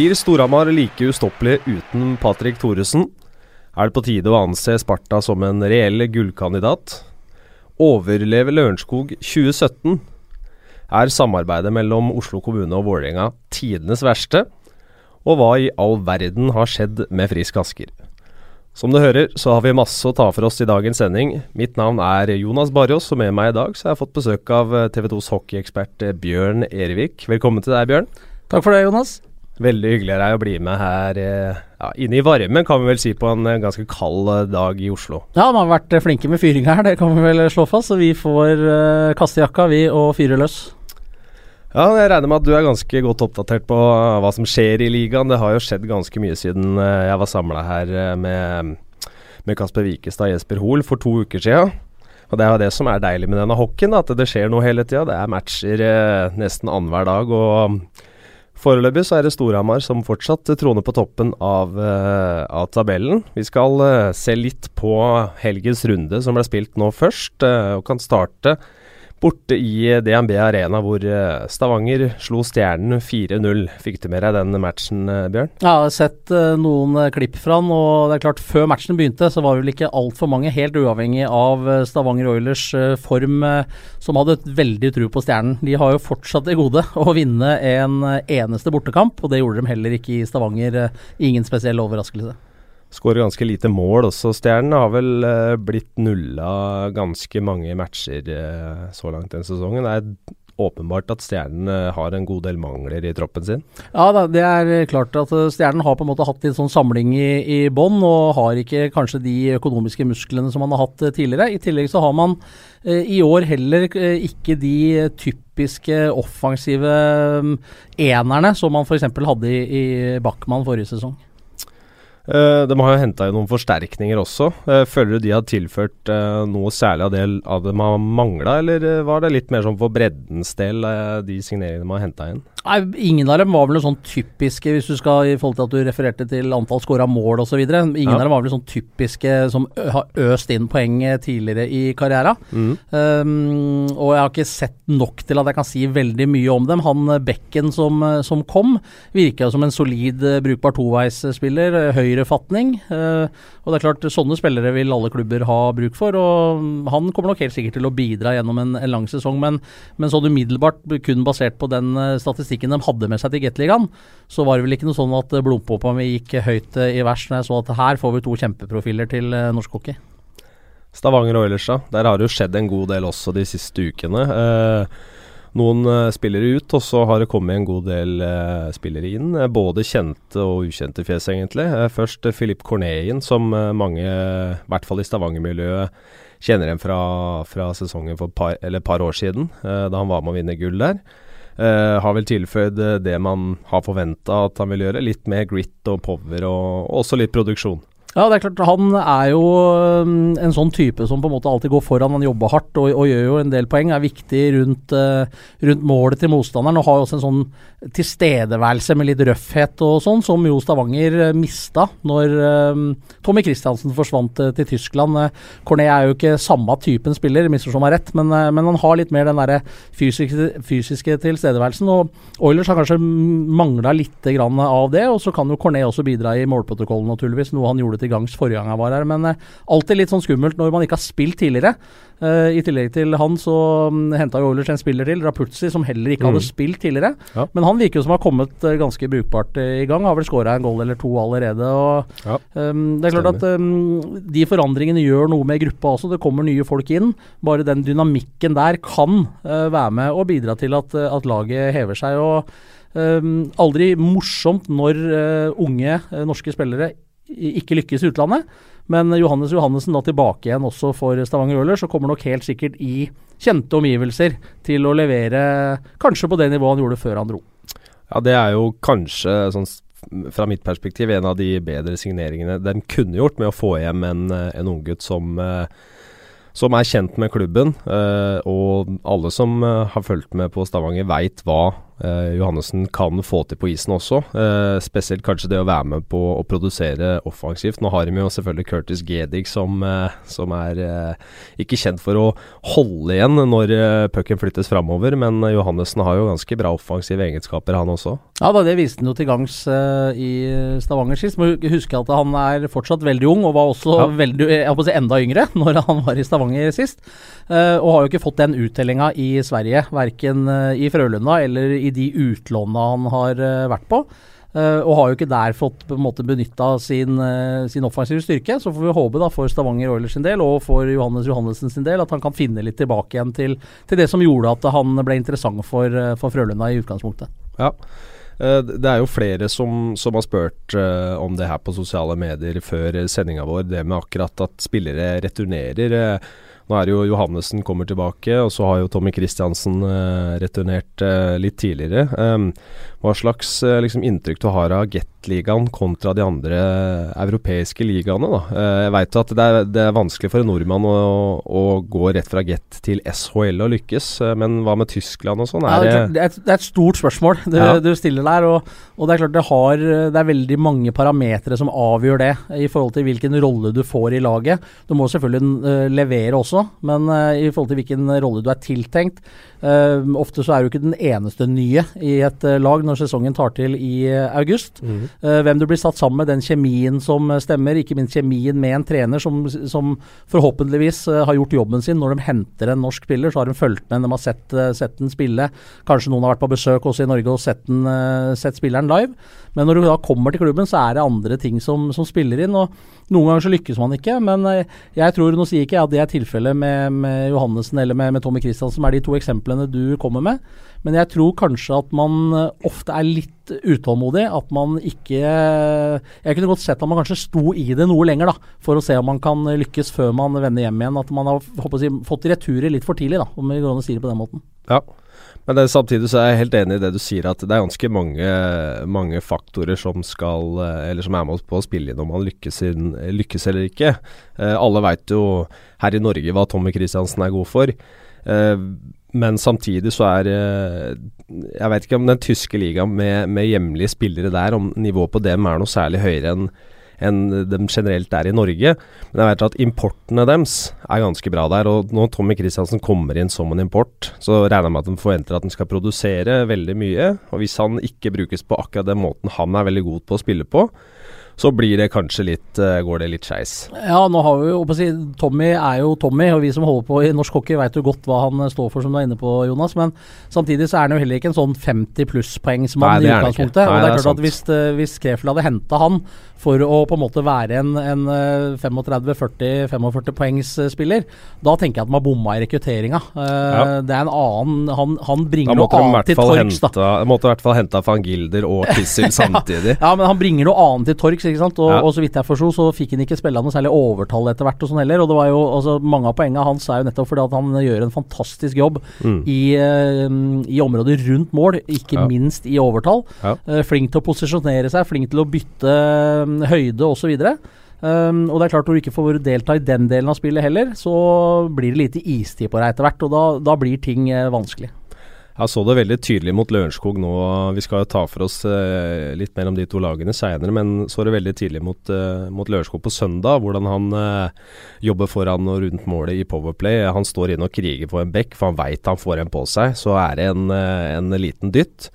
Blir Storhamar like ustoppelig uten Patrick Thoresen? Er det på tide å anse Sparta som en reell gullkandidat? Overlever Lørenskog 2017? Er samarbeidet mellom Oslo kommune og Vålerenga tidenes verste? Og hva i all verden har skjedd med Frisk Asker? Som du hører, så har vi masse å ta for oss i dagens sending. Mitt navn er Jonas Barros, og med meg i dag så har jeg fått besøk av TV 2s hockeyekspert Bjørn Erevik. Velkommen til deg, Bjørn. Takk for det, Jonas. Veldig hyggelig av deg å bli med her ja, inne i varmen, kan vi vel si, på en ganske kald eh, dag i Oslo. Ja, man har vært eh, flinke med fyring her, det kan vi vel slå fast. Så vi får uh, kaste jakka, vi, og fyre løs. Ja, jeg regner med at du er ganske godt oppdatert på hva som skjer i ligaen. Det har jo skjedd ganske mye siden jeg var samla her med, med Kasper Wikestad og Jesper Hoel for to uker siden. Og Det er jo det som er deilig med denne hockeyen, at det skjer noe hele tida. Det er matcher eh, nesten annenhver dag. og Foreløpig så er det Storhamar som fortsatt troner på toppen av, uh, av tabellen. Vi skal uh, se litt på helgens runde som ble spilt nå først, uh, og kan starte borte i DNB Arena, hvor eh, Stavanger slo Stjernen 4-0. Fikk du med deg den matchen, eh, Bjørn? Ja, jeg har sett uh, noen klipp fra den, og det er klart, før matchen begynte, så var det vel ikke altfor mange, helt uavhengig av Stavanger Oilers form, som hadde veldig tro på Stjernen. De har jo fortsatt det gode å vinne en eneste bortekamp, og det gjorde de heller ikke i Stavanger. Ingen spesiell overraskelse. Skårer ganske lite mål også. Stjernen har vel eh, blitt nulla ganske mange matcher eh, så langt den sesongen. Det er åpenbart at Stjernen uh, har en god del mangler i troppen sin. Ja, det er klart at Stjernen har på en måte hatt en sånn samling i, i bånn, og har ikke kanskje de økonomiske musklene som man har hatt tidligere. I tillegg så har man i år heller ikke de typiske offensive um, enerne som man f.eks. hadde i, i Backman forrige sesong. Uh, de har jo henta inn noen forsterkninger også. Uh, føler du de har tilført uh, noe særlig av det av dem har mangla, eller var det litt mer sånn for breddens del, de signeringene de har henta inn? Nei, Ingen av dem var vel noe sånn typiske, hvis du skal i forhold til at du refererte til antall skåra mål osv. Ingen ja. av dem var vel sånn typiske som har øst inn poeng tidligere i karriera. Mm. Um, og jeg har ikke sett nok til at jeg kan si veldig mye om dem. Han Bekken som, som kom, virka som en solid, brukbar toveisspiller. Høyrefatning. Uh, og det er klart, sånne spillere vil alle klubber ha bruk for. Og han kommer nok helt sikkert til å bidra gjennom en, en lang sesong, men, men sånn umiddelbart, kun basert på den statistikken statistikken de hadde med seg til Gateligaen, så var det vel ikke noe sånn at blodpumpa mi gikk høyt eh, i vers når jeg så at her får vi to kjempeprofiler til eh, norsk hockey. Stavanger Oilers, da. Der har det jo skjedd en god del også de siste ukene. Eh, noen eh, spillere ut, og så har det kommet en god del eh, spillere inn. Både kjente og ukjente fjes, egentlig. først Philip Corneien, som mange, i hvert fall i Stavanger-miljøet, kjenner igjen fra, fra, sesongen for par, par, år siden, da han var med å vinne gull der. Uh, har vel tilføyd uh, det man har forventa at han vil gjøre. Litt mer grit og power, og, og også litt produksjon. Ja, det er klart. Han er jo um, en sånn type som på en måte alltid går foran. Han jobber hardt og, og gjør jo en del poeng. Er viktig rundt, uh, rundt målet til motstanderen. Og har jo også en sånn tilstedeværelse med litt røffhet og sånn, som jo Stavanger uh, mista når uh, Tommy Christiansen forsvant uh, til Tyskland. Cornet er jo ikke samme typen spiller, misforstå meg rett, men, men, han har litt mer den derre fysiske, fysiske, tilstedeværelsen. Og Oilers har kanskje mangla litt av det, og så kan jo Cornet også bidra i målprotokollen, naturligvis, noe han gjorde til gangs forrige gang jeg var her. Men uh, alltid litt sånn skummelt når man ikke har spilt tidligere. Uh, I tillegg til han så um, henta jo Oilers en spiller til, Rapuzzi, som heller ikke mm. hadde spilt tidligere. Ja. Men han virker jo som har kommet uh, ganske brukbart uh, i gang. Har vel skåra en goal eller to allerede. Og, ja. um, det er klart at um, de forandringene gjør noe med gruppa også. Det kommer nye folk inn. Bare den dynamikken der kan være med og bidra til at, at laget hever seg. og Um, aldri morsomt når uh, unge uh, norske spillere ikke lykkes i utlandet. Men Johannes Johannessen da tilbake igjen også for Stavanger Øler, så kommer nok helt sikkert i kjente omgivelser til å levere kanskje på det nivået han gjorde før han dro. Ja, det er jo kanskje sånn fra mitt perspektiv en av de bedre signeringene de kunne gjort med å få hjem en, en unggutt som eh, som er kjent med klubben. Uh, og alle som uh, har fulgt med på Stavanger, veit hva eh, Johannessen kan få til på isen også. Eh, spesielt kanskje det å være med på å produsere offensivt. Nå har de jo selvfølgelig Curtis Gedig som, eh, som er eh, ikke kjent for å holde igjen når uh, pucken flyttes framover, men Johannessen har jo ganske bra offensive egenskaper, han også. Ja, da, det viste han jo til gangs i Stavanger sist. Må huske at han er fortsatt veldig ung, og var også ja. veldig, jeg si enda yngre når han var i Stavanger sist. og har jo ikke fått den uttellinga i Sverige, verken i Frølunda eller i de utlånene han har vært på. Uh, og har jo ikke der fått på en måte benytta sin, uh, sin, offensive styrke. Så får vi håpe da for Stavanger Oilers sin del og for Johannes Johannessen sin del at han kan finne litt tilbake igjen til, til det som gjorde at han ble interessant for, uh, for Frølunda i utgangspunktet. Ja, det er jo flere som, som har spurt om det her på sosiale medier før sendinga vår. Det med akkurat at spillere returnerer. Nå er det jo Johannessen kommer tilbake, og så har jo Tommy Christiansen returnert litt tidligere. Hva slags liksom, inntrykk du har av Get Gateligaen kontra de andre europeiske ligaene. Da. Eh, jeg veit at det er, det er, vanskelig for en nordmann å, å, gå rett fra Get til SHL og lykkes, eh, men hva med Tyskland og sånn? Ja, det, det, er et stort spørsmål du, ja. du stiller der. Og, og, det er klart det, har, det er veldig mange parametere som avgjør det, i forhold til hvilken rolle du får i laget. Du må selvfølgelig levere også, men i forhold til hvilken rolle du er tiltenkt. Ofte så er du ikke den eneste nye i et lag når sesongen tar til i august. Mm. Uh, hvem du blir satt sammen med, den kjemien som stemmer, ikke minst kjemien med en trener som, som forhåpentligvis har gjort jobben sin. Når de henter en norsk spiller, så har de fulgt med, de har sett, sett den spille. Kanskje noen har vært på besøk også i Norge og sett, den, sett spilleren live. Men når du da kommer til klubben, så er det andre ting som, som spiller inn. og Noen ganger så lykkes man ikke, men jeg tror, nå sier ikke jeg at det er tilfellet med, med Johannessen eller med, med Tommy Christiansen, som er de to eksemplene du kommer med. Men jeg tror kanskje at man eh, ofte er litt utålmodig. At man ikke Jeg kunne godt sett at man kanskje sto i det noe lenger, da. For å se om man kan lykkes før man vender hjem igjen. At man har si, fått returer litt for tidlig, da, om vi går an å si det på den måten. Ja. Men det, samtidig så er jeg helt enig i det du sier, at det er ganske mange, mange faktorer som skal Eller som er med på å spille inn om man lykkes, inn, lykkes eller ikke. Eh, alle veit jo her i Norge hva Tommy Christiansen er god for. Eh, men samtidig så er eh, Jeg vet ikke om den tyske ligaen med, med hjemlige spillere der, om nivået på dem er noe særlig høyere enn enn de generelt er i Norge. Men jeg vet at importene deres er ganske bra der. Og når Tommy Christiansen kommer inn som en import, så regner jeg med at de forventer at han skal produsere veldig mye. Og hvis han ikke brukes på akkurat den måten han er veldig god på å spille på, så blir det kanskje litt uh, går det litt skeis. Ja, nå har vi jo si, Tommy er jo Tommy, og vi som holder på i norsk hockey vet jo godt hva han står for, som du er inne på, Jonas. Men samtidig så er han jo heller ikke en sånn 50 pluss-poengsmann i utgangspunktet. Nei, og det er, klart at Hvis, uh, hvis Krefeld hadde henta han for å på en måte være en, en 35-40-45 poengs spiller, da tenker jeg at man har bomma i rekrutteringa. Uh, ja. Det er en annen Han, han bringer noe annet til Torx, da. Måtte i hvert fall hente van Gilder og Kissel samtidig. ja, men han bringer noe annet til Torx, ikke sant? Og, ja. og så vidt jeg forsto, så fikk han ikke spille noe særlig overtall etter hvert og sånn heller. Og det var jo, altså, mange av poengene hans er jo nettopp fordi at han gjør en fantastisk jobb mm. i, uh, i, området rundt mål, ikke ja. minst i overtall. Uh, flink til å posisjonere seg, flink til å bytte um, høyde osv. Um, og det er klart Når du ikke får delta i den delen av spillet heller, så blir det lite istid på deg etter hvert, og da, da blir ting eh, vanskelig. Jeg så det veldig tydelig mot Lørenskog nå. Vi skal ta for oss eh, litt mer om de to lagene seinere, men så det veldig tidlig mot, eh, mot Lørenskog på søndag. Hvordan han eh, jobber foran og rundt målet i Powerplay. Han står inne og kriger på en bekk, for han veit han får en på seg. Så er det en, eh, en liten dytt.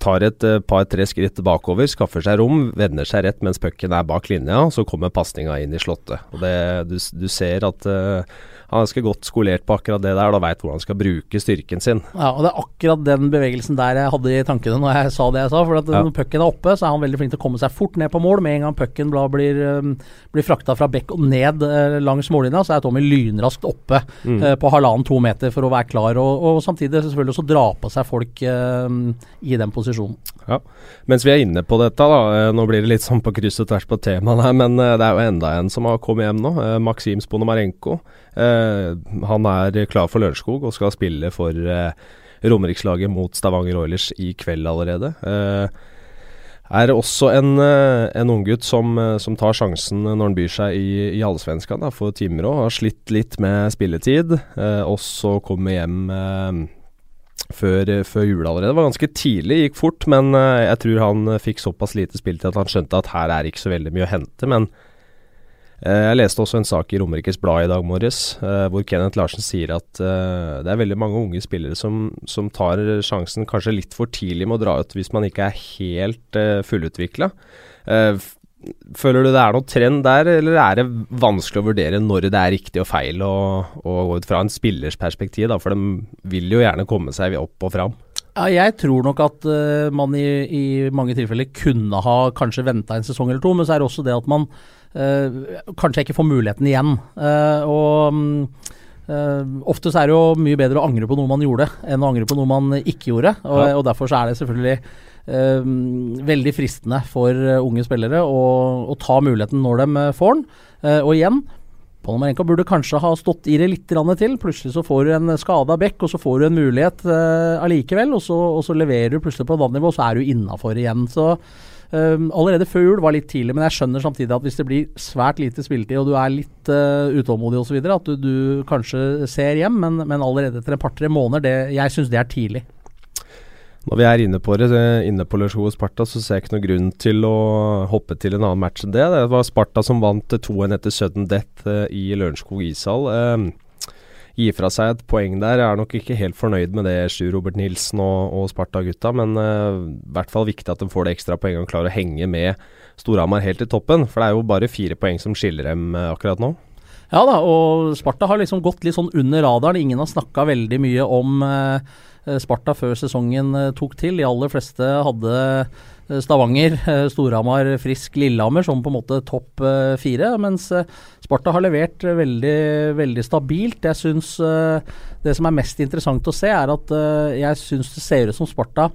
Tar et eh, par-tre skritt bakover, skaffer seg rom, vender seg rett mens pucken er bak linja. Så kommer pasninga inn i slottet. Og det, du, du ser at uh, han er ganske godt skolert på akkurat det der, og da veit hvordan han skal bruke styrken sin. Ja, og Det er akkurat den bevegelsen der jeg hadde i tankene når jeg sa det jeg sa. For at ja. når pucken er oppe, så er han veldig flink til å komme seg fort ned på mål. Med en gang pucken blir, um, blir frakta fra bekk og ned uh, langs mållinja, så er Tommy lynraskt oppe mm. uh, på halvannen-to meter for å være klar, og, og samtidig selvfølgelig også dra på seg folk uh, i den posisjonen. Ja. Mens vi er inne på dette, da. Nå blir det litt sånn på kryss og tvers på temaet her, men det er jo enda en som har kommet hjem nå. Maksim Sponomarenko. Uh, han er klar for Lørenskog og skal spille for uh, Romerikslaget mot Stavanger Oilers i kveld allerede. Uh, er også en, en unggutt som, som tar sjansen når han byr seg i, i Allsvenskan for Timrå. Har slitt litt med spilletid. også kommer hjem før, før jul allerede. Det var ganske tidlig, gikk fort, men jeg tror han fikk såpass lite spilletid at han skjønte at her er ikke så veldig mye å hente. Men jeg leste også en sak i Romerikes Blad i dag morges hvor Kenneth Larsen sier at det er veldig mange unge spillere som, som, tar sjansen kanskje litt for tidlig med å dra ut hvis man ikke er helt fullutvikla. Føler du det er noen trend der, eller er det vanskelig å vurdere når det er riktig og feil å gå ut fra en spillers perspektiv? Da, for de vil jo gjerne komme seg opp og fram. Ja, jeg tror nok at uh, man i, i, mange tilfeller kunne ha kanskje venta en sesong eller to, men så er det også det at man uh, kanskje ikke får muligheten igjen. Uh, og um, ofte så er det jo mye bedre å angre på noe man gjorde, enn å angre på noe man ikke gjorde. Og, ja. og derfor så er det selvfølgelig uh, veldig fristende for eh, unge spillere å, å, ta muligheten når de eh, får den. Uh, og igjen, Ponomarenko burde kanskje ha stått i det litt til. Plutselig så får du en skada bekk, og så får du en mulighet eh, allikevel. Og så, og så, leverer du plutselig på et annet nivå, så er du innafor igjen. Så eh, allerede før jul var litt tidlig, men jeg skjønner samtidig at hvis det blir svært lite spilletid, og du er litt uh, utålmodig osv., at du, du, kanskje ser hjem, men, men allerede etter et par-tre måneder, det, jeg syns det er tidlig. Når vi er inne på det, inne på Lørsjo og Sparta, så ser jeg ikke noen grunn til å hoppe til en annen match enn det. Det var Sparta som vant 2-1 etter sudden death i Lørenskog ishall. Uh, gi fra seg et poeng der. Jeg er nok ikke helt fornøyd med det, Sjur Robert Nilsen og, og Sparta-gutta, men uh, i hvert fall viktig at de får det ekstra poenget og klarer å henge med Storhamar helt i toppen. For det er jo bare fire poeng som skiller dem akkurat nå. Ja da, og Sparta har liksom gått litt sånn under radaren. Ingen har snakka veldig mye om uh, Eh, Sparta før sesongen eh, tok til. De aller fleste hadde eh, Stavanger, Storhamar, Frisk, Lillehammer som på en måte topp fire. Mens Sparta har levert veldig, veldig stabilt. Jeg synes, det som er mest interessant å se, er at jeg syns det ser ut som Sparta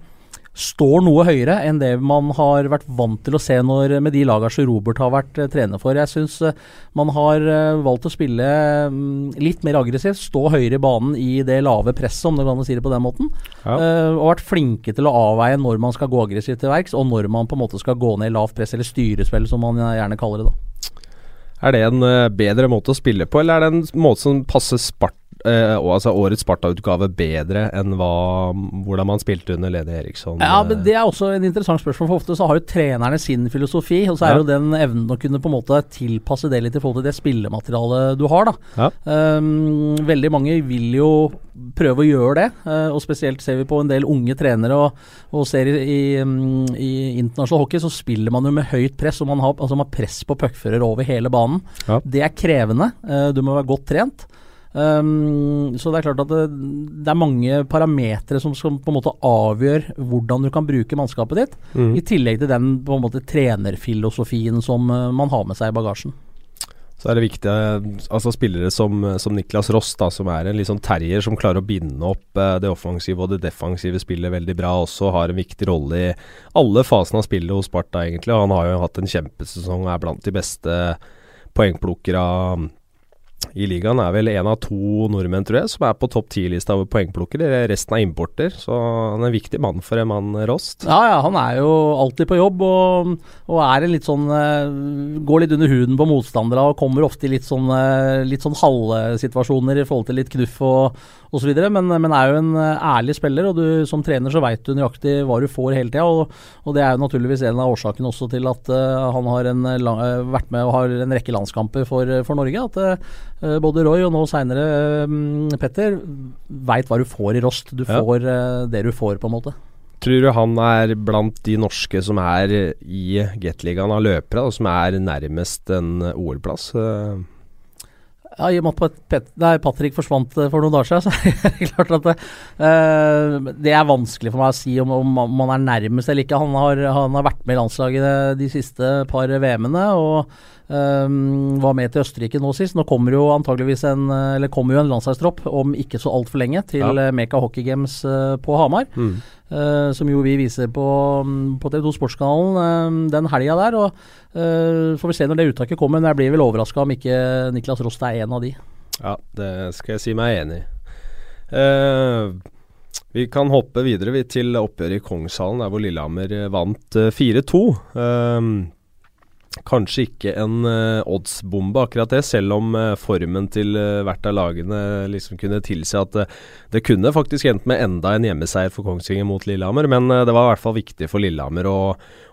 står noe høyere enn det man har vært vant til å se når, med de lagene som Robert har vært uh, trener for. Jeg syns uh, man har uh, valgt å spille um, litt mer aggressivt, stå høyere i banen i det lave presset, om det kan si det på den måten. Ja. og vært flinke til å avveie når man skal gå aggressivt til verks, og når man på en måte skal gå ned i lavt press, eller styrespill, som man gjerne kaller det. da. Er det en bedre måte å spille på, eller er det en måte som passer Spart Uh, altså årets Sparta-utgave bedre enn hva, hvordan man spilte under Lene Eriksson? Ja, men Det er også en interessant spørsmål. For ofte så har jo trenerne sin filosofi, og så er ja. jo den evnen å kunne på en måte tilpasse det litt i forhold til det spillematerialet du har. da. Ja. Um, veldig mange vil jo prøve å gjøre det, uh, og spesielt ser vi på en del unge trenere og, og ser i, i, um, i, internasjonal hockey, så spiller man jo med høyt press, og man har, altså man har press på puckfører over hele banen. Ja. Det er krevende. Uh, du må være godt trent. Um, så det er klart at det, det er mange parametere som, som, på en måte avgjør hvordan du kan bruke mannskapet ditt, mm. i tillegg til den på en måte trenerfilosofien som uh, man har med seg i bagasjen. Så er det viktig altså spillere som, som Niklas Ross, da, som er en litt sånn terrier som klarer å binde opp uh, det offensive og det defensive spillet veldig bra, også har en viktig rolle i alle fasene av spillet hos Sparta, egentlig. Og han har jo hatt en kjempesesong og er blant de beste poengplukkere i ligaen er vel en av to nordmenn, tror jeg, som er på topp ti-lista over poengplukkere. Resten er importer, så han er en viktig mann for en mann Rost. Ja, ja, han er jo alltid på jobb og, og er en litt sånn eh, Går litt under huden på motstandere og kommer ofte i litt sånn, eh, litt sånn halvsituasjoner i forhold til litt knuff og osv. Men, men er jo en eh, ærlig spiller, og du, som trener så veit du nøyaktig hva du får hele tida. Og, og, det er jo naturligvis en av årsakene også til at uh, han har lang, vært med og har en rekke landskamper for, for Norge. At uh, både Roy og nå seinere um, Petter veit hva du får i Rost. Du ja. får det du får, på en måte. Tror du han er blant de norske som er i Gateligaen av løpere, og som er nærmest en OL-plass? Ja, I og med at Pet nei, Patrick forsvant eh, for noen dager siden, så er det klart at det, uh, det er vanskelig for meg å si om, om, man er nærmest eller ikke. Han har, han har vært med i landslaget de siste par VM-ene. og Um, var med til Østerrike nå sist. Nå kommer jo antageligvis en Eller kommer jo en landslagstropp om ikke så altfor lenge til ja. Meka Hockey Games uh, på Hamar. Mm. Uh, som jo vi viser på, på TV2 Sportskanalen uh, den helga der. Og uh, får vi se når det uttaket kommer. Men jeg blir vel overraska om ikke Niklas Rost er en av de. Ja, det skal jeg si meg enig i. vi kan hoppe videre vi, til oppgjøret i Kongshallen, der hvor Lillehammer vant 4-2. Kanskje ikke en uh, oddsbombe, akkurat det, selv om uh, formen til uh, hvert av lagene liksom kunne tilsi at det kunne faktisk endt med enda en hjemmeseier for Kongsvinger mot Lillehammer. Men det var i hvert fall viktig for Lillehammer å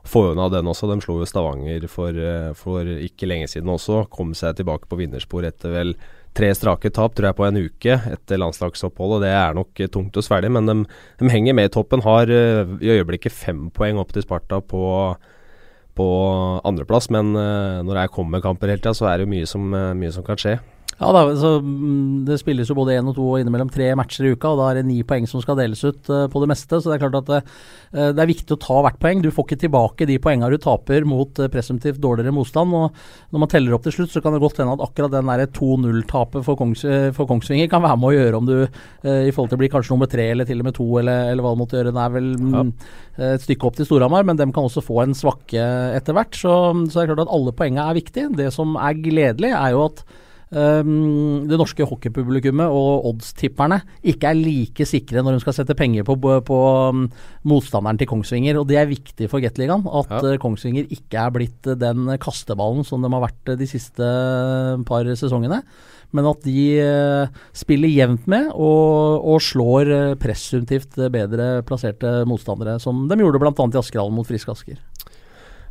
få unna den også. De slo jo Stavanger for, for ikke lenge siden også. Kom seg tilbake på vinnerspor etter vel tre strake tap tror jeg på en uke etter landslagsoppholdet. Det er nok tungt å svelge, men de, de, henger med i toppen. Har i øyeblikket fem poeng opp til Sparta på på andreplass, men uh, når jeg kommer med kamper hele tida, så er det mye som, uh, mye som kan skje. Ja, da, så mm, Det spilles jo både én og to og innimellom tre matcher i uka, og da er det ni poeng som skal deles ut uh, på det meste. Så det er klart at uh, det er viktig å ta hvert poeng. Du får ikke tilbake de poengene du taper mot uh, presumptivt dårligere motstand. og Når man teller opp til slutt, så kan det godt hende at akkurat den 2-0-tapet for, Kongs, for, Kongsvinger kan være med å gjøre om du i forhold til blir bli kanskje nummer tre eller til og med to, eller, eller hva det måtte gjøre. Det er vel ja. mm, et stykke opp til Storhamar, men dem kan også få en svakke etter hvert. Så, så det er klart at alle poengene er viktige. Det som er gledelig, er jo at um, det norske hockeypublikummet og oddstipperne ikke er like sikre når de skal sette penger på, på um, motstanderen til Kongsvinger. Og det er viktig for Gateligaen at ja. uh, Kongsvinger ikke er blitt uh, den kasteballen som de har vært uh, de siste par sesongene. Men at de spiller jevnt med og, og slår presumptivt bedre plasserte motstandere, som de gjorde bl.a. i Askerhallen mot Frisk Asker.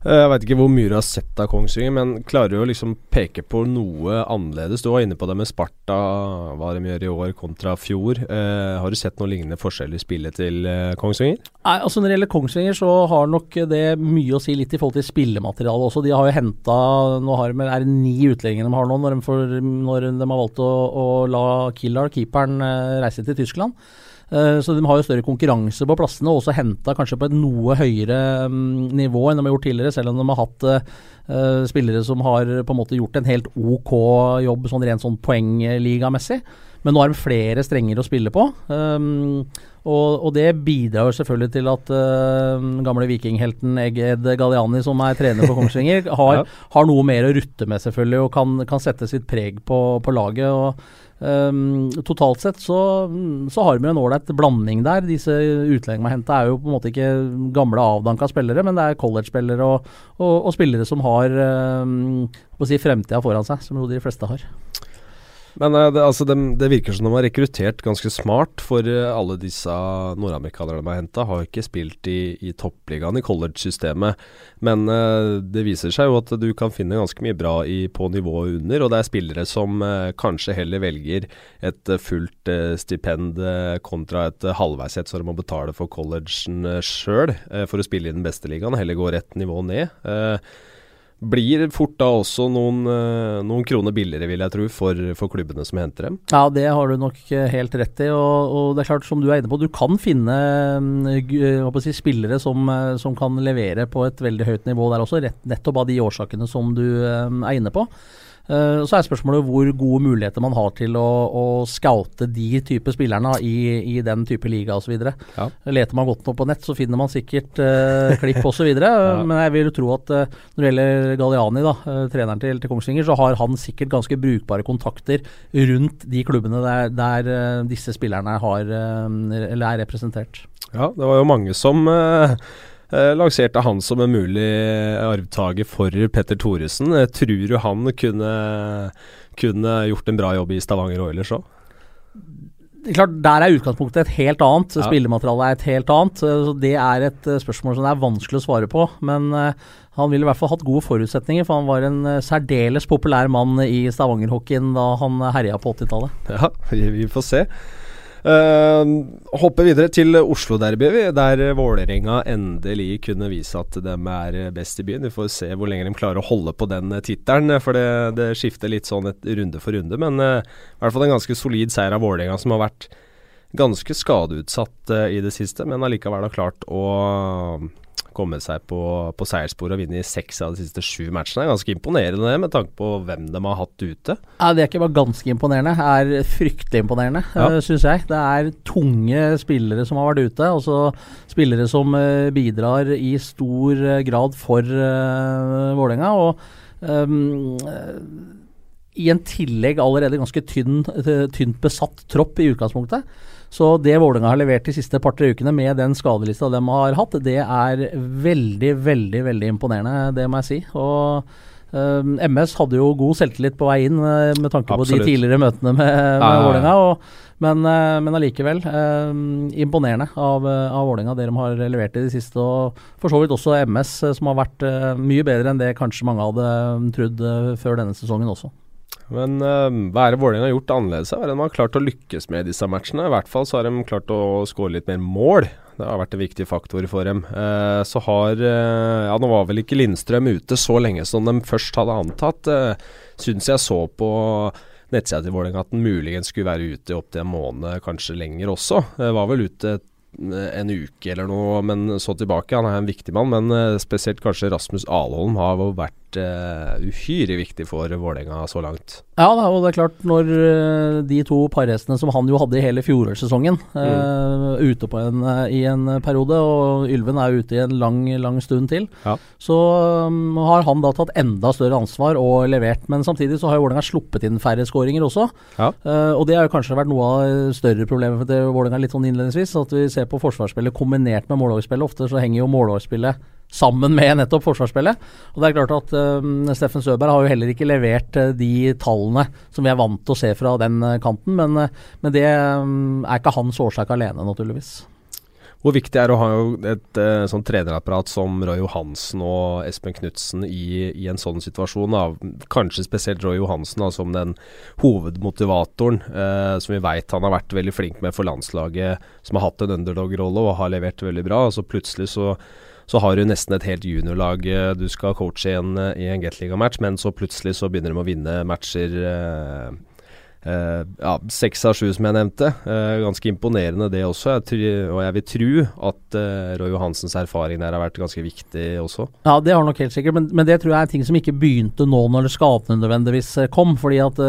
Eh, jeg veit ikke hvor mye du har sett av Kongsvinger, men klarer du å liksom peke på noe annerledes? Du var inne på det med Sparta, hva de gjør i år kontra fjor. Eh, har du sett noen lignende forskjeller i spillet til eh, Kongsvinger? Nei, altså Når det gjelder Kongsvinger, så har nok det mye å si litt i forhold til spillematerialet også. De har jo henta Nå er det ni utlendinger de har nå, når de, får, når de har valgt å, å la Killar, keeperen, eh, reise til Tyskland. Eh, så de har jo større konkurranse på plassene, og også henta kanskje på et noe høyere um, nivå enn de har gjort tidligere, selv om de har hatt uh, spillere som har på en måte gjort en helt ok jobb sånn rent sånn poengligamessig. Men nå har de flere strenger å spille på. Um, og, og, det bidrar jo selvfølgelig til at uh, gamle vikinghelten Eged Galliani, som er trener for Kongsvinger, har, har, noe mer å rutte med selvfølgelig, og kan, kan sette sitt preg på, på laget. og Um, totalt sett så, så har vi en ålreit blanding der. Disse utlendingene vi henta er jo på en måte ikke gamle avdanka spillere, men det er college-spillere og, og, og, spillere som har um, si fremtida foran seg, som jo de fleste har. Men uh, det, altså, det, det, virker som de har rekruttert ganske smart, for uh, alle disse nordamerikanerne de har henta, har ikke spilt i, i toppligaen i college-systemet. Men uh, det viser seg jo at du kan finne ganske mye bra i, på nivået under, og det er spillere som kanskje heller velger et fullt stipend kontra et halvveisett, så de må betale for collegen sjøl for å spille i den beste ligaen, heller gå rett nivå ned. Blir fort da også noen, eh, noen kroner billigere, vil jeg tro, for, for, klubbene som henter dem. Ja, det har du nok eh, helt rett i. Og, og, det er klart, som du er inne på, du kan finne mm, si, spillere som, eh, som, kan levere på et veldig høyt nivå der også, rett, nettopp av de årsakene som du er inne på. Uh, så er spørsmålet hvor gode muligheter man har til å, å scoute de type spillerne i, i, den type liga osv. Ja. Leter man godt nok på nett, så finner man sikkert uh, klipp osv. ja. Men jeg vil tro at uh, når det gjelder Galliani, da, uh, treneren til, til, Kongsvinger, så har han sikkert ganske brukbare kontakter rundt de klubbene der, der disse spillerne har, eller er representert. Ja, det var jo mange som Eh, lanserte han som en mulig arvtaker for Petter Thoresen. Eh, tror du han kunne, kunne gjort en bra jobb i Stavanger Oilers òg? Klart, Der er utgangspunktet et helt annet. Ja. Spillematerialet er et helt annet. Så det er et spørsmål som det er vanskelig å svare på. Men han ville i hvert fall hatt gode forutsetninger, for han var en særdeles populær mann i Stavanger-hockeyen da han herja på 80-tallet. Ja, vi får se. Uh, hopper videre til Oslo-derbyet, der Vålerenga endelig kunne vise at de er best i byen. Vi får se hvor lenge de klarer å holde på den tittelen, for det, det, skifter litt sånn et runde for runde. Men uh, i hvert fall en ganske solid seier av Vålerenga, som har vært ganske skadeutsatt uh, i det siste, men allikevel har klart å komme seg på, på seierssporet og vinne i seks av de siste sju matchene. er Ganske imponerende med tanke på hvem de har hatt ute. Ja, Det er ikke bare ganske imponerende, det er fryktelig imponerende, ja. eh, syns jeg. Det er tunge spillere som har vært ute. Altså spillere som uh, bidrar i stor uh, grad for uh, Vålerenga. Og um, i en tillegg allerede ganske tynn, tynt besatt tropp i utgangspunktet Så det Vålerenga har levert de siste par-tre ukene med den skadelista de har hatt, det er veldig, veldig veldig imponerende, det må jeg si. Og uh, MS hadde jo god selvtillit på vei inn uh, med tanke Absolutt. på de tidligere møtene med, med Ja. Vålerenga. Men, uh, men allikevel uh, imponerende av, uh, av Vålerenga, det de har levert i det siste. Og for så vidt også MS, som har vært uh, mye bedre enn det kanskje mange hadde trodd før denne sesongen også. Men uh, hva er det Vålerenga har gjort annerledes? Hva er det de har klart å lykkes med i disse matchene? I hvert fall så har de klart å skåre litt mer mål. Det har vært en viktig faktor for dem. Uh, så har uh, Ja, nå var vel ikke Lindstrøm ute så lenge som de først hadde antatt. Uh, Syns jeg så på nettsida til Vålerenga at den muligens skulle være ute opp opptil en måned, kanskje lenger også. Uh, var vel ute en uke eller noe, men så tilbake. Han er en viktig mann, men spesielt kanskje Rasmus Alholm har jo vært eh, uhyre viktig for Vålerenga så langt. Ja, og det er klart når eh, de to parhestene som han jo hadde i hele fjorårssesongen, eh, ute på en, i en periode, og Ylven er ute i en lang, lang stund til, Ja. så um, har han da tatt enda større ansvar og levert. Men samtidig så har jo Vålerenga sluppet inn færre skåringer også. Ja. Uh, og det har jo kanskje vært noe av større problemet til Vålerenga litt sånn innledningsvis. At vi ser på forsvarsspillet kombinert med målårsspillet. Ofte så henger jo målårsspillet sammen med nettopp forsvarsspillet. Og det er klart at eh, Steffen Søberg har jo heller ikke levert uh, de tallene som vi er vant til å se fra den uh, kanten, men, uh, men det um, er ikke hans årsak alene, naturligvis. Hvor viktig er det å ha et sånn trenerapparat som Roy Johansen og Espen Knutsen i, i en sånn situasjon? Da. Kanskje spesielt Roy Johansen da, som den hovedmotivatoren, eh, som vi veit han har vært veldig flink med for landslaget, som har hatt en underdog-rolle og har levert veldig bra. Og så plutselig så så har du nesten et helt juniorlag eh, du skal coache i en, eh, i en Gateliga-match, men så plutselig så begynner de å vinne matcher eh, ja, seks av sju, som jeg nevnte. Ganske imponerende det også. Og jeg vil tro at Roy Johansens erfaring der har vært ganske viktig også. Ja, det har nok helt sikkert, men, men det tror jeg er ting som ikke begynte nå når skadene nødvendigvis kom. Fordi at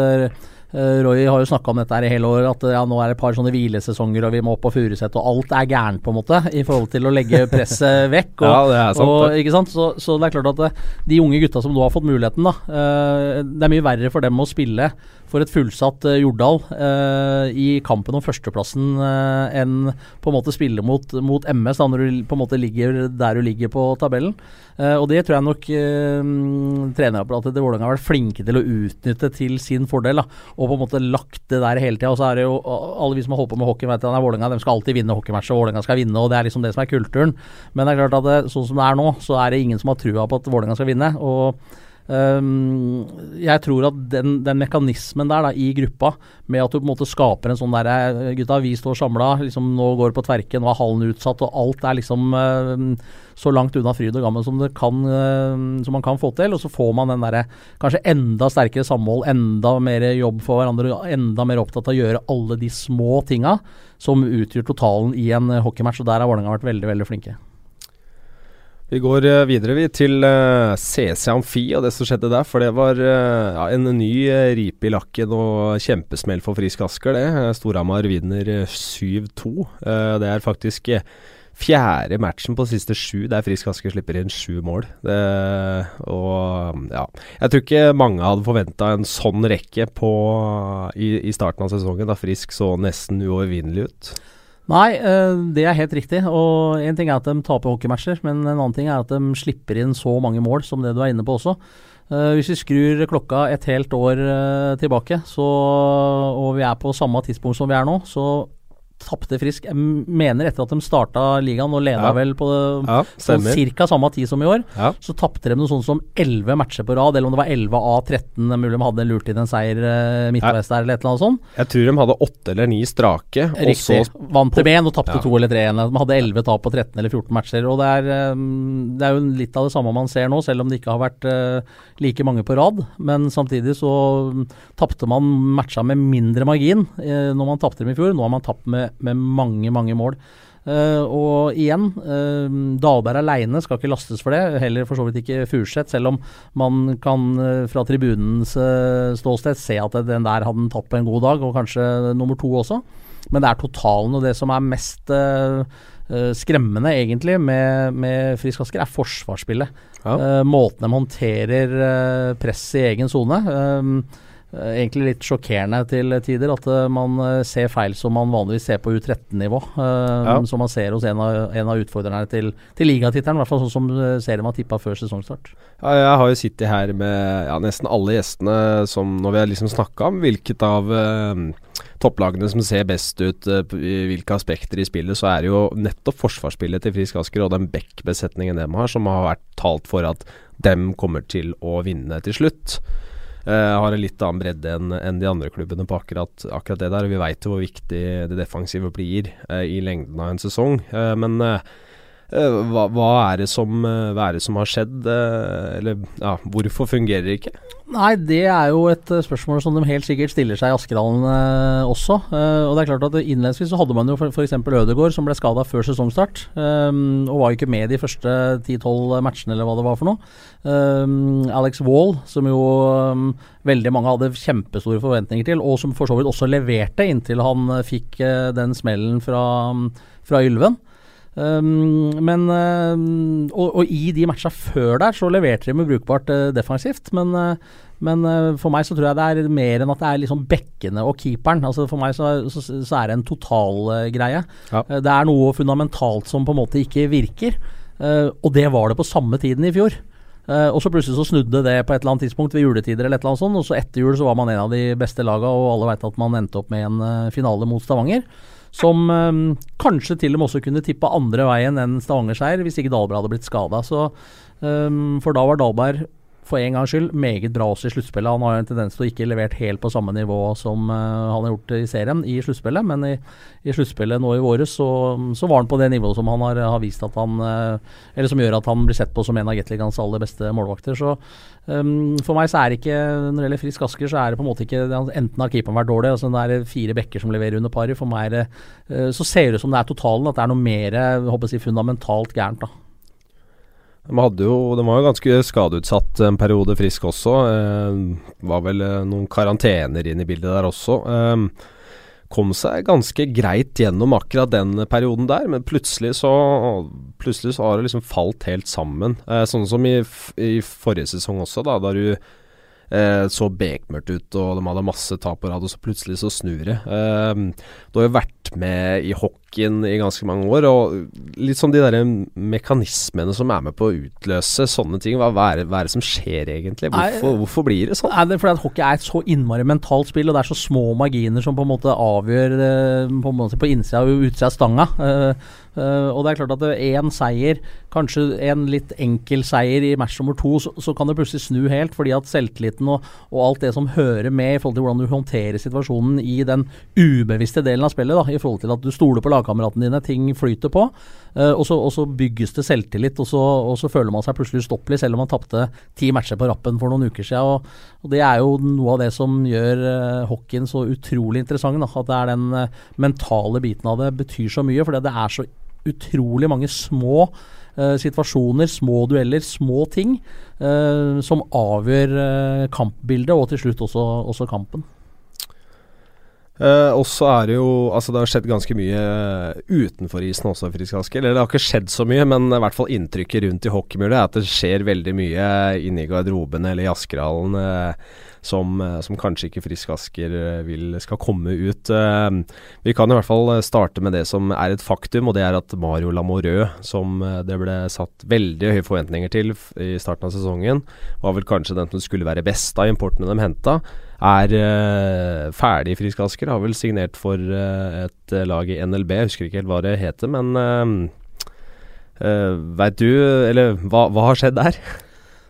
Roy har jo snakka om dette her i hele år, at eh, ja, nå er det et par sånne hvilesesonger og vi må opp på Furuset og alt er gærent på en måte i forhold til å legge presset vekk. Og, Ja, det er sant, og, ikke sant? Så, så det er klart at eh, de unge gutta som nå har fått muligheten, da, eh, det er mye verre for dem å spille for et fullsatt eh, Jordal eh, i kampen om førsteplassen eh, enn på en måte spille mot, mot MS, da, når du på en måte ligger der du ligger på tabellen. Eh, og det tror jeg nok eh, trenerapparatet til Vålerenga har vært flinke til å utnytte til sin fordel. Da, og på en måte lagt det der hele tida. Og så er det jo alle vi som har holdt på med hockey, vet at Vålerenga de skal alltid vinne hockeymatcher, Vålerenga skal vinne, og det er liksom det som er kulturen. Men det er klart at det, sånn som det er nå, så er det ingen som har trua på at Vålerenga skal vinne. og jeg tror at den, den mekanismen der da, i gruppa, med at du på en måte skaper en sånn derre Gutta, vi står samla, liksom, nå går det på tverke, nå er hallen utsatt, og alt er liksom ehm, så langt unna fryd og gammen som, kan, ehm, som man kan få til. Og så får man den derre kanskje enda sterkere samhold, enda mer jobb for hverandre, enda mer opptatt av å gjøre alle de små tinga som utgjør totalen i en eh, hockeymatch, og der har Vålerenga vært veldig, veldig flinke. Vi går eh, videre vi til eh, CC Amfi og det som skjedde der. For det var eh, ja, en ny ripe i lakken og kjempesmell for Frisk Asker, det. Eh, Storhamar vinner eh, 7-2. Eh, det er faktisk eh, fjerde matchen på siste sju der Frisk Asker slipper inn sju mål. Det, og ja Jeg tror ikke mange hadde forventa en sånn rekke på, i, i starten av sesongen, da Frisk så nesten uovervinnelig ut. Nei, eh, det er helt riktig. Og én ting er at de taper hockeymatcher, men en annen ting er at de slipper inn så mange mål som det du er inne på også. Eh, hvis vi skrur klokka et helt år eh, tilbake, så, og vi er på samme tidspunkt som vi er nå, så tapte Frisk Jeg mener etter at de starta ligaen og leda Ja. vel på Ja, på ca. samme tid som i år, Ja. så tapte de noe sånt som 11 matcher på rad, eller om det var 11 av 13. Mulig de hadde lurt inn en seier eh, midtveis der, eller et eller annet sånt. Jeg tror de hadde åtte eller ni strake, og så Riktig. Vant til ben og tapte Ja. to eller tre igjen. De hadde 11 tap på 13 eller 14 matcher. Og det er, um, det er jo litt av det samme man ser nå, selv om det ikke har vært uh, like mange på rad. Men samtidig så um, tapte man matcha med mindre margin når man tapte dem i fjor. Nå har man tapt med, med mange, mange mål. Uh, og igjen, uh, Dahlberg aleine skal ikke lastes for det. Heller for så vidt ikke Furseth, selv om man kan uh, fra tribunens uh, ståsted se at den der hadde han tatt på en god dag, og kanskje nummer to også. Men det er totalen og det som er mest uh, uh, skremmende, egentlig, med, med Frisk Asker, er forsvarsspillet. Ja. Uh, måten de håndterer uh, press i egen sone. Eh, egentlig litt sjokkerende til tider at uh, man uh, ser feil som man vanligvis ser på U13-nivå. Uh, ja. Som man ser hos en av, en av utfordrerne til, til ligatittelen, i hvert fall sånn som serien var tippa før sesongstart. Ja, jeg har jo sittet her med ja, nesten alle gjestene som når vi har liksom snakka om hvilket av topplagene som ser best ut i hvilke aspekter i spillet, så er det jo nettopp forsvarsspillet til Frisk Asker og den Beck-besetningen de har, som har vært talt for at dem kommer til å vinne til slutt. Uh, har en litt annen bredde enn en de andre klubbene på akkurat, akkurat det der. Vi veit jo hvor viktig det defensive blir uh, i lengden av en sesong. Uh, men hva, hva, er som, hva, er det som, har skjedd? eller ja, hvorfor fungerer det ikke? Nei, det er jo et spørsmål som de helt sikkert stiller seg i Askedalen eh, også. Eh, og det er klart at Innledningsvis så hadde man jo f.eks. Ødegaard som ble skada før sesongstart. Eh, og var jo ikke med de første 10-12 matchene eller hva det var for noe. Um, Alex Wall, som jo um, veldig mange hadde kjempestore forventninger til, og som for så vidt også leverte inntil han fikk den smellen fra, fra Ylven. Um, men uh, og, og, i de matcha før der så leverte de med brukbart uh, defensivt. Men, uh, men for meg så tror jeg det er mer enn at det er liksom bekkene og keeperen. Altså For meg så, så, så er det en totalgreie. Ja. det er noe fundamentalt som på en måte ikke virker. og det var det på samme tiden i fjor. og så plutselig så snudde det på et eller annet tidspunkt ved juletider eller et eller annet sånt. Og så etter jul så var man en av de beste laga, og alle veit at man endte opp med en finale mot Stavanger. Som um, kanskje til og med også kunne tippa andre veien enn Stavanger-seier, hvis ikke Dahlberg hadde blitt skada. Um, for da var Dahlberg for en gangs skyld meget bra også i sluttspillet. Han har jo en tendens til å ikke levert helt på samme nivå som uh, han har gjort i serien i sluttspillet, men i, i sluttspillet nå i våres så, så, var han på det nivået som han har, har, vist at han uh, Eller som gjør at han blir sett på som en av Gatligans aller beste målvakter. Så um, for meg så er det ikke Når det gjelder Frisk Asker, så er det på en måte ikke Enten har keeperen vært dårlig, altså det er fire bekker som leverer under paret. For meg uh, så ser det ut som det er totalen, at det er noe mer håper jeg, fundamentalt gærent. da de, jo, de var jo ganske skadeutsatt en periode, Frisk også. Eh, var vel eh, noen karantener inn i bildet der også. Eh, kom seg ganske greit gjennom akkurat den perioden der, men plutselig så, plutselig så har det liksom falt helt sammen. Eh, sånn som i, i, forrige sesong også, da, da du eh, så bekmørkt ut og de hadde masse tap på rad, og så plutselig så snur det. Eh, det har jo vært med i hockeyen i ganske mange år, og litt sånn de der mekanismene som er med på å utløse sånne ting. Hva, hva, er, det, hva er, det, som skjer egentlig? Hvorfor, Nei, hvorfor blir det sånn? Nei, det er fordi at hockey er et så innmari mentalt spill, og det er så små marginer som på en måte avgjør eh, på, en måte på innsida og utsida av stanga. Uh, Uh, og det er klart at én seier, kanskje en litt enkel seier i match nummer to, så, så, kan det plutselig snu helt. Fordi at selvtilliten og, og, alt det som hører med i forhold til hvordan du håndterer situasjonen i den ubevisste delen av spillet, da, i forhold til at du stoler på lagkameratene dine, ting flyter på. Uh, og, så, og, så, bygges det selvtillit, og så, og så føler man seg plutselig ustoppelig, selv om man tapte ti matcher på rappen for noen uker siden. Og, og det er jo noe av det som gjør uh, hockeyen så utrolig interessant. Da, at det er den mentale biten av det betyr så mye, fordi det er så utrolig mange små situasjoner, små dueller, små ting uh, som avgjør uh, kampbildet, og til slutt også, også kampen. Uh, og så er det jo Altså, det har skjedd ganske mye utenfor isen også, Frisk Asker. Eller det har ikke skjedd så mye, men i hvert fall inntrykket rundt i hockeymiljøet er at det skjer veldig mye inni garderoben eller i Askerhallen. Uh, som, uh, som, kanskje ikke Frisk Asker eh, vil skal komme ut. Eh, vi kan i hvert fall starte med det som er et faktum, og det er at Mario Lamoureux, som det ble satt veldig høye forventninger til i starten av sesongen, var vel kanskje den som skulle være best av importene de henta, er uh, ferdig Frisk Asker. Har vel signert for uh, et lag i NLB, jeg husker ikke helt hva det heter, men uh, uh, veit du, eller hva, hva har skjedd der?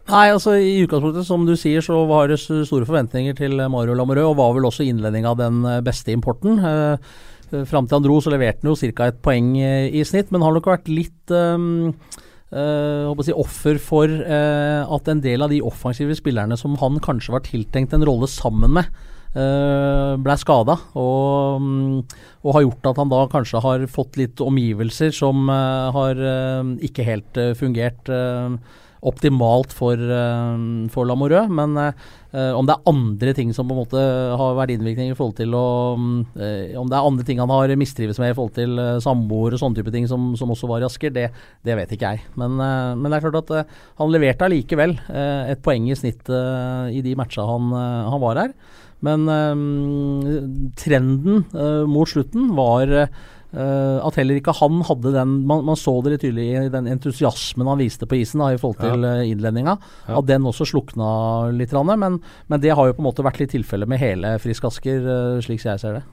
Nei, altså I utgangspunktet, som du sier, så var det store forventninger til Mario Lamoreux, og var vel også innledning av den eh, beste importen. Eh, eh, Fram til han dro, så leverte han jo ca. et poeng eh, i snitt, men har nok vært litt eh, å si offer for at en del av de offensive spillerne som han kanskje var tiltenkt en rolle sammen med, ble skada. Og, um, og, har gjort at han da kanskje har fått litt omgivelser som har ikke helt fungert. Uh, optimalt for, uh, for Lamoreux. Men uh, om det er andre ting som på en måte har vært innvirkning i forhold til å uh, Om det er andre ting han har mistrives med i forhold til samboer og sånne type ting som, som, også var i Asker, det, det vet ikke jeg. Men, men, det er klart at han leverte allikevel et poeng i snitt i de matcha han, han var her. Men trenden mot slutten var uh, at heller ikke han hadde den man, man, så det litt tydelig i den entusiasmen han viste på isen da, i forhold til ja. innledninga. Ja. At den også slukna litt. Men, men, det har jo på en måte vært litt tilfelle med hele Frisk Asker, slik jeg ser det.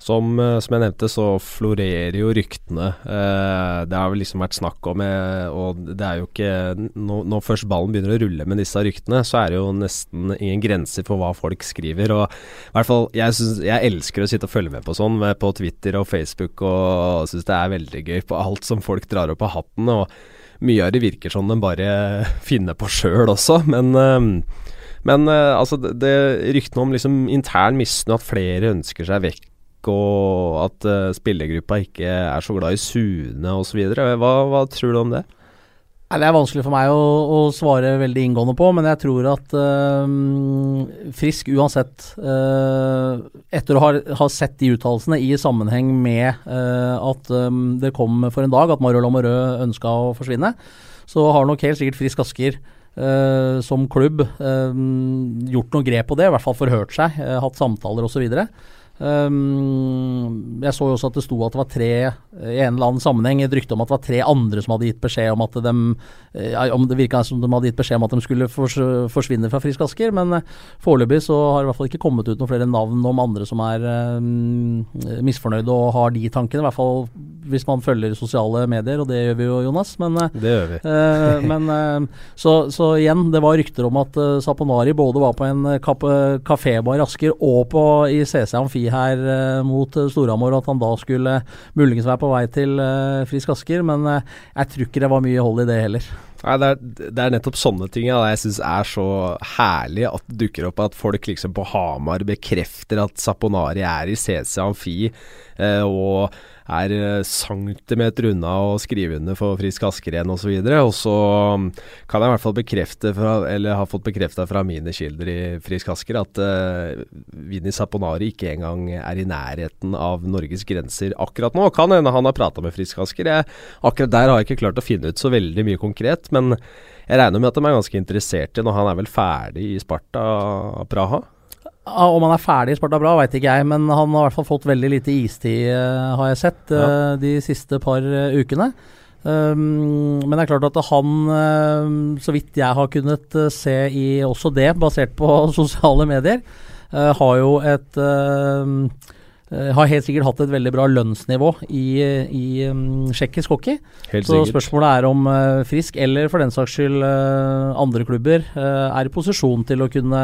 Som, eh, som, jeg nevnte, så florerer jo ryktene. Eh, det har vel liksom vært snakk om, eh, og det er jo ikke Når, når først ballen begynner å rulle med disse ryktene, så er det jo nesten ingen grenser for hva folk skriver. Og i hvert fall, jeg, synes, jeg elsker å sitte og følge med på sånn, med på Twitter og Facebook, og syns det er veldig gøy på alt som folk drar opp av hatten. Og mye av det virker som de bare finner på sjøl også, men men altså, det, det ryktene om liksom intern misnøye, at flere ønsker seg vekk og at uh, spillergruppa ikke er så glad i Sune osv. Hva, hva tror du om det? Det er vanskelig for meg å, å, svare veldig inngående på, men jeg tror at øh, Frisk uansett, øh, etter å ha, ha, sett de uttalelsene i sammenheng med øh, at det kom for en dag at Mario Lamoureux ønska å forsvinne, så har nok helt sikkert Frisk Asker som klubb gjort noe grep på det, i hvert fall forhørt seg, hatt samtaler osv. Og, så Um, jeg så jo også at det sto at det var tre i en eller annen sammenheng et rykte om at det var tre andre som hadde gitt beskjed om at de om Det virka som de hadde gitt beskjed om at de skulle forsvinne fra Frisk Asker, men uh, foreløpig så har det i hvert fall ikke kommet ut noen flere navn om andre som er um, misfornøyde og har de tankene. I hvert fall hvis man følger sosiale medier, og det gjør vi jo, Jonas. Men, uh, det gjør vi. uh, men, så, så, igjen, det var rykter om at Saponari både var på en kafébar i Asker og på, i CC Amfi her uh, mot uh, Storhamar, at han da skulle muligens være på vei til uh, Frisk Asker. Men jeg tror ikke det var mye hold i det heller. Nei, det er, det er nettopp sånne ting ja, jeg syns er så herlig at det dukker opp. At folk liksom på Hamar bekrefter at Saponari er i CC Amfi. og er eh, centimeter unna å skrive under for Frisk Asker igjen osv. Og, og så um, kan jeg i hvert fall bekrefte, fra, eller har fått bekrefta fra mine kilder i Frisk Asker, at uh, Vinni Saponari ikke engang er i nærheten av Norges grenser akkurat nå. Kan hende han har prata med Frisk Asker. Jeg, akkurat der har jeg ikke klart å finne ut så veldig mye konkret. men jeg regner med at de er ganske interessert i når han er vel ferdig i Sparta Praha? Om han er ferdig i Sparta bra, veit ikke jeg, men han har i hvert fall fått veldig lite istid, uh, har jeg sett, ja. uh, de siste par uh, ukene. Um, men det er klart at han, så vidt jeg har kunnet se i også det, basert på sosiale medier, har jo et har helt sikkert hatt et veldig bra lønnsnivå i, i um, tsjekkisk hockey. Helt så sikkert. spørsmålet er om uh, Frisk, eller for den saks skyld uh, andre klubber, er i posisjon til å kunne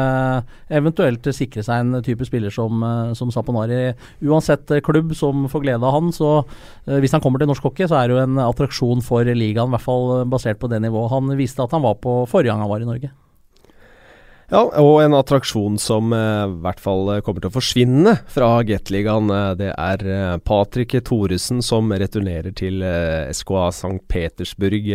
eventuelt sikre seg en type spiller som, som Saponari. Uansett klubb som får glede av han, så hvis han kommer til norsk hockey, så er det jo en attraksjon for ligaen, i hvert fall basert på det nivået han viste at han var på forrige gang han var i Norge. Ja, og en attraksjon som eh, i hvert fall eh, kommer til å forsvinne fra Gateligaen, eh, det er Patrick Thoresen som returnerer til SKA St. Petersburg.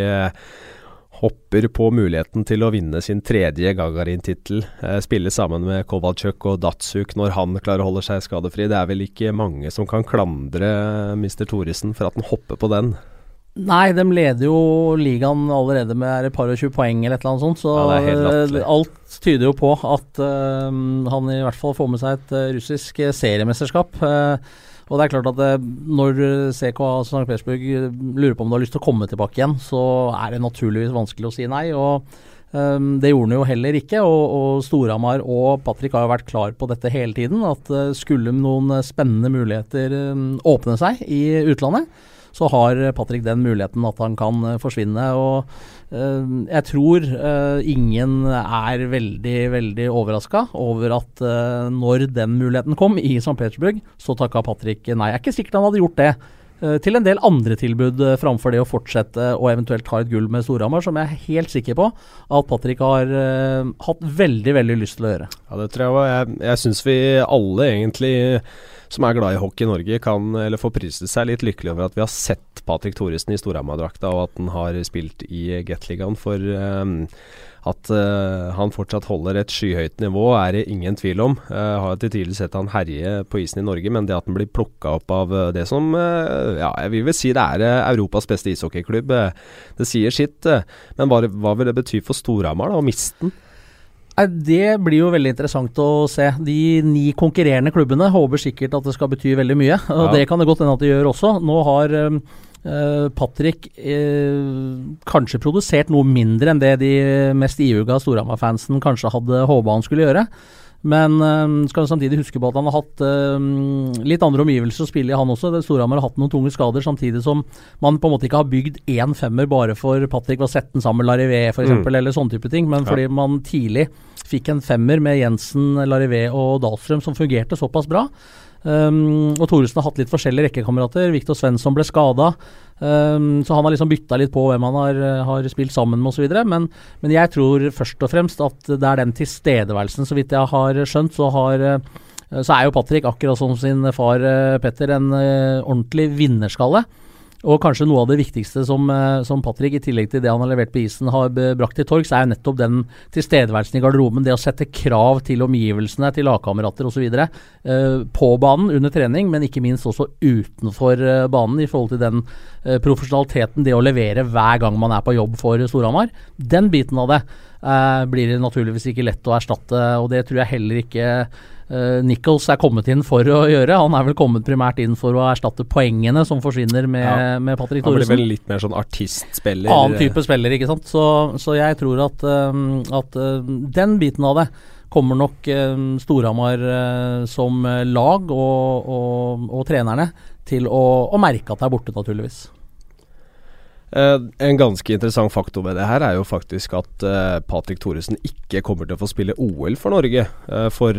Hopper på muligheten til å vinne sin tredje Gagarin-tittel. spille sammen med Kovalchuk og Datsuk når han klarer å holde seg skadefri. Det er vel ikke mange som kan klandre Mr. Thoresen for at han hopper på den. Nei, de leder jo ligaen allerede med et par og tjue poeng eller et eller annet sånt. Så ja, alt tyder jo på at uh, han i hvert fall får med seg et uh, russisk seriemesterskap. Uh, og det er klart at når CK St. Petersburg lurer på om du har lyst til å komme tilbake igjen, så er det naturligvis vanskelig å si nei. og Um, det gjorde han jo heller ikke, og, og Storhamar og Patrick har jo vært klar på dette hele tiden. At skulle noen spennende muligheter um, åpne seg i utlandet, så har Patrick den muligheten at han kan eh, forsvinne. og uh, Jeg tror uh, ingen er veldig, veldig overraska over at uh, når den muligheten kom i St. Petersburg, så takka Patrick nei. Jeg er ikke sikkert han hadde gjort det til en del andre tilbud framfor det å fortsette og eventuelt ta et gull med Storhamar, som jeg er helt sikker på at Patrick har hatt veldig veldig lyst til å gjøre. Ja, det tror jeg Jeg, jeg syns vi alle egentlig som er glad i hockey i Norge, kan eller får prise seg litt lykkelig over at vi har sett Patrick Thoresen i Storhamar-drakta, og at han har spilt i Gateligaen. For um, at uh, han fortsatt holder et skyhøyt nivå, er det ingen tvil om. Uh, har til tidligere sett han herje på isen i Norge, men det at han blir plukka opp av uh, det som uh, Ja, jeg vil vel si det er Europas beste ishockeyklubb. det sier sitt. men hva, hva, vil det bety for Storhamar da, å miste den? Det blir jo veldig interessant å se. De ni konkurrerende klubbene håper sikkert at det skal bety veldig mye. Og Ja. det kan det godt hende at de gjør også. Nå har eh, Patrick eh, kanskje produsert noe mindre enn det de mest ihuga Storhamar-fansen kanskje hadde håpa han skulle gjøre. Men eh, skal samtidig huske på at han har hatt eh, litt andre omgivelser å spille i, han også. Storhamar har hatt noen tunge skader, samtidig som man på en måte ikke har bygd én femmer bare for Patrick Vasetten sammen med Larivé f.eks., Mm. eller sånne type ting, men fordi man tidlig fikk en femmer med Jensen, Larivé og Dahlstrøm som fungerte såpass bra. Um, og Thoresen har hatt litt forskjellige rekkekamerater. Viktor Svensson ble skada. Um, så han har liksom bytta litt på hvem han har, har spilt sammen med osv. Men, men jeg tror først og fremst at det er den tilstedeværelsen. Så vidt jeg har skjønt, så, har, eh, så er jo Patrick, akkurat som sin far eh, Petter, en eh, ordentlig vinnerskalle. Og kanskje noe av det viktigste som, eh, som Patrick, i tillegg til det han har levert på isen, har brakt til torgs, er jo nettopp den tilstedeværelsen i garderoben. Det å sette krav til omgivelsene, til lagkamerater osv. Uh, på banen under trening, men ikke minst også utenfor eh, banen i forhold til den eh, profesjonaliteten, det å levere hver gang man er på jobb for Storhamar. Den biten av det eh, blir det naturligvis ikke lett å erstatte, og det tror jeg heller ikke eh, Nichols er kommet inn for å gjøre. Han er vel kommet primært inn for å erstatte poengene som forsvinner med, Ja. med Patrick Han blir vel litt mer sånn artistspiller. Annen type spiller, ikke sant. Så, så jeg tror at, um, at den biten av det kommer nok Storhamar som lag og, og, og trenerne til å, å merke at det er borte, naturligvis. Eh, en ganske interessant faktor ved det her er jo faktisk at uh, Patrick Thoresen ikke kommer til å få spille OL for Norge. Uh, for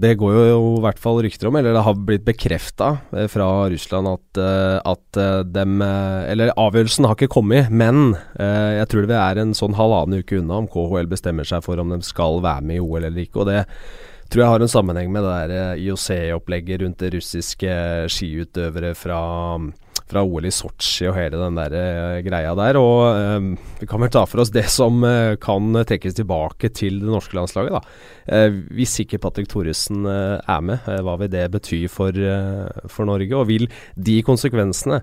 det går jo i hvert fall rykter om, eller det har blitt bekrefta fra Russland at, at dem Eller avgjørelsen har ikke kommet, men jeg tror det er en sånn halvannen uke unna om KHL bestemmer seg for om de skal være med i OL eller ikke. og det tror jeg har en sammenheng med det der IOC-opplegget rundt det russiske skiutøvere fra fra OL i Sotsji og hele den der eh, greia der. Og eh, vi kan vel ta for oss det som eh, kan trekkes tilbake til det norske landslaget, da. Hvis ikke Patrick Thoresen er med, hva vil det bety for, for Norge? Og vil de konsekvensene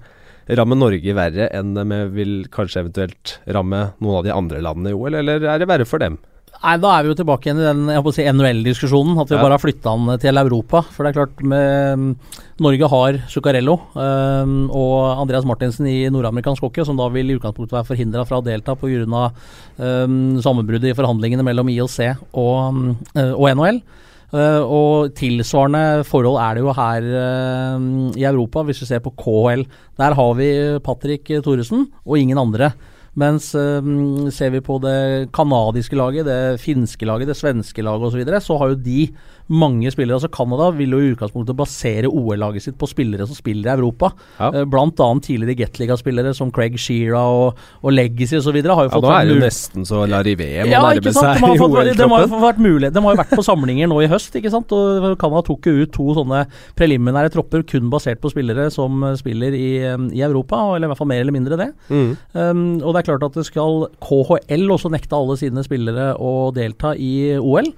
ramme Norge verre enn de vil kanskje eventuelt ramme noen av de andre landene i OL, eller er det verre for dem? Nei, Da er vi jo tilbake igjen i den jeg håper å si, NHL-diskusjonen. At vi Ja. bare har flytta han til Europa. For det er klart, med, Norge har Zuccarello um, og Andreas Martinsen i nordamerikansk hockey, som da vil i utgangspunktet være forhindra fra å delta pga. Um, sammenbruddet i forhandlingene mellom IOC og, um, og NHL. Uh, og tilsvarende forhold er det jo her uh, i Europa, hvis vi ser på KHL. Der har vi Patrick Thoresen og ingen andre. Mens uh, ser vi på det canadiske laget, det finske laget, det svenske laget osv., så, videre, så har jo de mange spillere. altså Canada vil jo i utgangspunktet basere OL-laget sitt på spillere som spiller i Europa. Ja. Uh, blant annet tidligere Gateliga-spillere som Craig Sheera og, og Legacy osv. Ja, fått er det jo nesten så Larivé må ja, nærme ikke sant? seg i de, har jo vært mulig. de har jo vært på samlinger nå i høst, ikke sant? og Canada tok jo ut to sånne preliminære tropper kun basert på spillere som spiller i, eh, i Europa, eller i hvert fall mer eller mindre det. Mm. Um, og det er klart at det skal KHL også nekte alle sine spillere å delta i OL.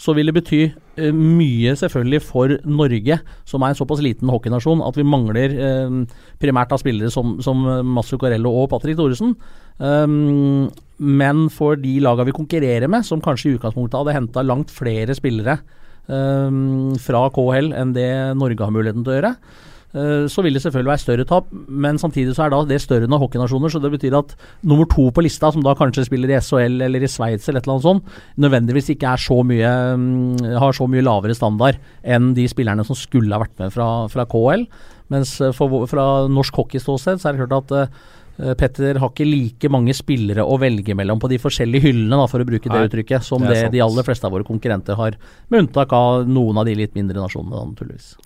Så vil det bety eh, mye selvfølgelig for Norge, som er en såpass liten hockeynasjon, at vi mangler eh, primært av spillere som, som Massu Carello og Patrick Thoresen. Um, men for de lagene vi konkurrerer med, som kanskje i utgangspunktet hadde henta langt flere spillere um, fra KHL enn det Norge har muligheten til å gjøre, eh, så vil det selvfølgelig være større tap, men samtidig så er da det større enn hockeynasjoner. Så det betyr at nummer to på lista, som da kanskje spiller i SHL eller i Sveits eller et eller annet sånt, nødvendigvis ikke er så mye mm, har så mye lavere standard enn de spillerne som skulle ha vært med fra, fra KL. Mens eh, for, fra norsk hockeyståsted så er det klart at eh, Petter har ikke like mange spillere å velge mellom på de forskjellige hyllene, da, for å bruke det Nei, uttrykket, som det det, de aller fleste av våre konkurrenter har. Med unntak av noen av de litt mindre nasjonene, naturligvis.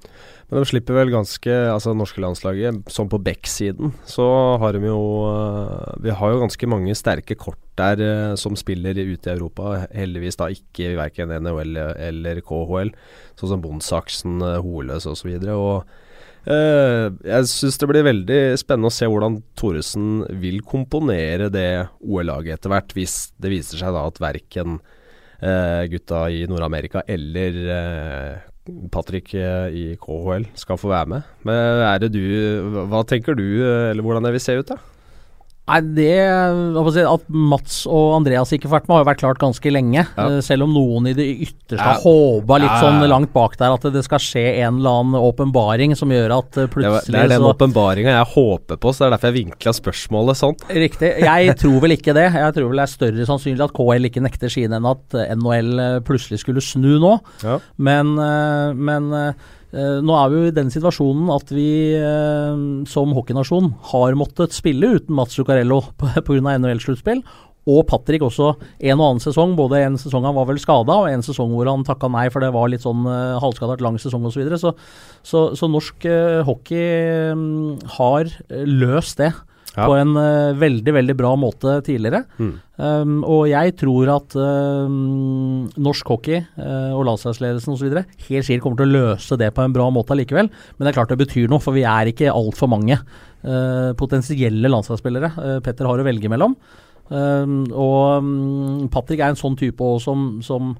Men de slipper vel ganske Altså norske landslaget, som på back-siden, så har de jo øh, Vi har jo ganske mange sterke kort der øh, som spiller ute i Europa. Heldigvis da ikke verken NHL eller KHL, sånn som Bondsaksen, øh, Holøs osv. Og øh, jeg syns det blir veldig spennende å se hvordan Thoresen vil komponere det OL-laget etter hvert, hvis det viser seg da at verken uh, gutta i Nord-Amerika eller øh, Patrick eh, i KHL skal få være med. Men er det du Hva tenker du, eh, eller hvordan det vil se ut, da? Nei, det At Mats og Andreas ikke får vært med, har jo vært klart ganske lenge. Ja. Uh, selv om noen i det ytterste ja. har håpa litt ja. sånn langt bak der at det skal skje en eller annen åpenbaring som gjør at uh, plutselig Det, er den åpenbaringa jeg håper på, så det er derfor jeg vinkla spørsmålet sånn. Riktig. Jeg tror vel ikke det. Jeg tror vel det er større sannsynlig at KL ikke nekter sine enn at NHL plutselig skulle snu nå. Men, uh, men Uh, nå er vi jo i den situasjonen at vi uh, som hockeynasjon har måttet spille uten Mats Zuccarello pga. NHL-sluttspill. Og Patrick også en og annen sesong. Både en sesong han var vel skada, og en sesong hvor han takka nei for det var litt sånn uh, halvskadet lang sesong osv. Så, så Så, så norsk hockey um, har løst det ja. på en uh, veldig, veldig bra måte tidligere. Mm. Um, og jeg tror at um, norsk hockey uh, og landslagsledelsen osv. helt sikkert kommer til å løse det på en bra måte likevel. Men det er klart det betyr noe, for vi er ikke altfor mange uh, potensielle landslagsspillere Petter har å velge mellom. Um, og Patrick er en sånn type også som, som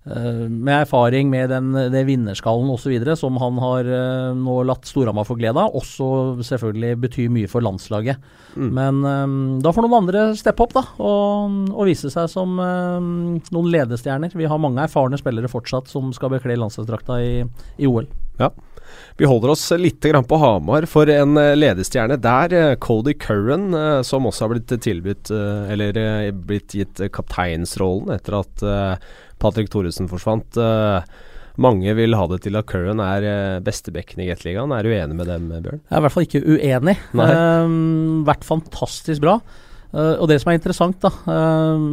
med erfaring med den, det vinnerskallen osv. som han har uh, nå latt Storhamar få glede av, også selvfølgelig betyr mye for landslaget. Mm. Men um, da får noen andre steppe opp da, og, og vise seg som noen ledestjerner. Vi har mange erfarne spillere fortsatt som skal bekle landslagsdrakta i, i OL. Ja. Vi holder oss litt på Hamar for en ledestjerne der. Cody Curran, som også har blitt tilbudt, eller blitt gitt kapteinsrollen etter at Patrick Thoresen forsvant. Uh, mange vil ha det til at Curran er uh, bestebekken i Gateligaen. Er du enig med dem, Bjørn? Jeg er i hvert fall ikke uenig. Um, vært fantastisk bra. Uh, og det som er interessant, da uh,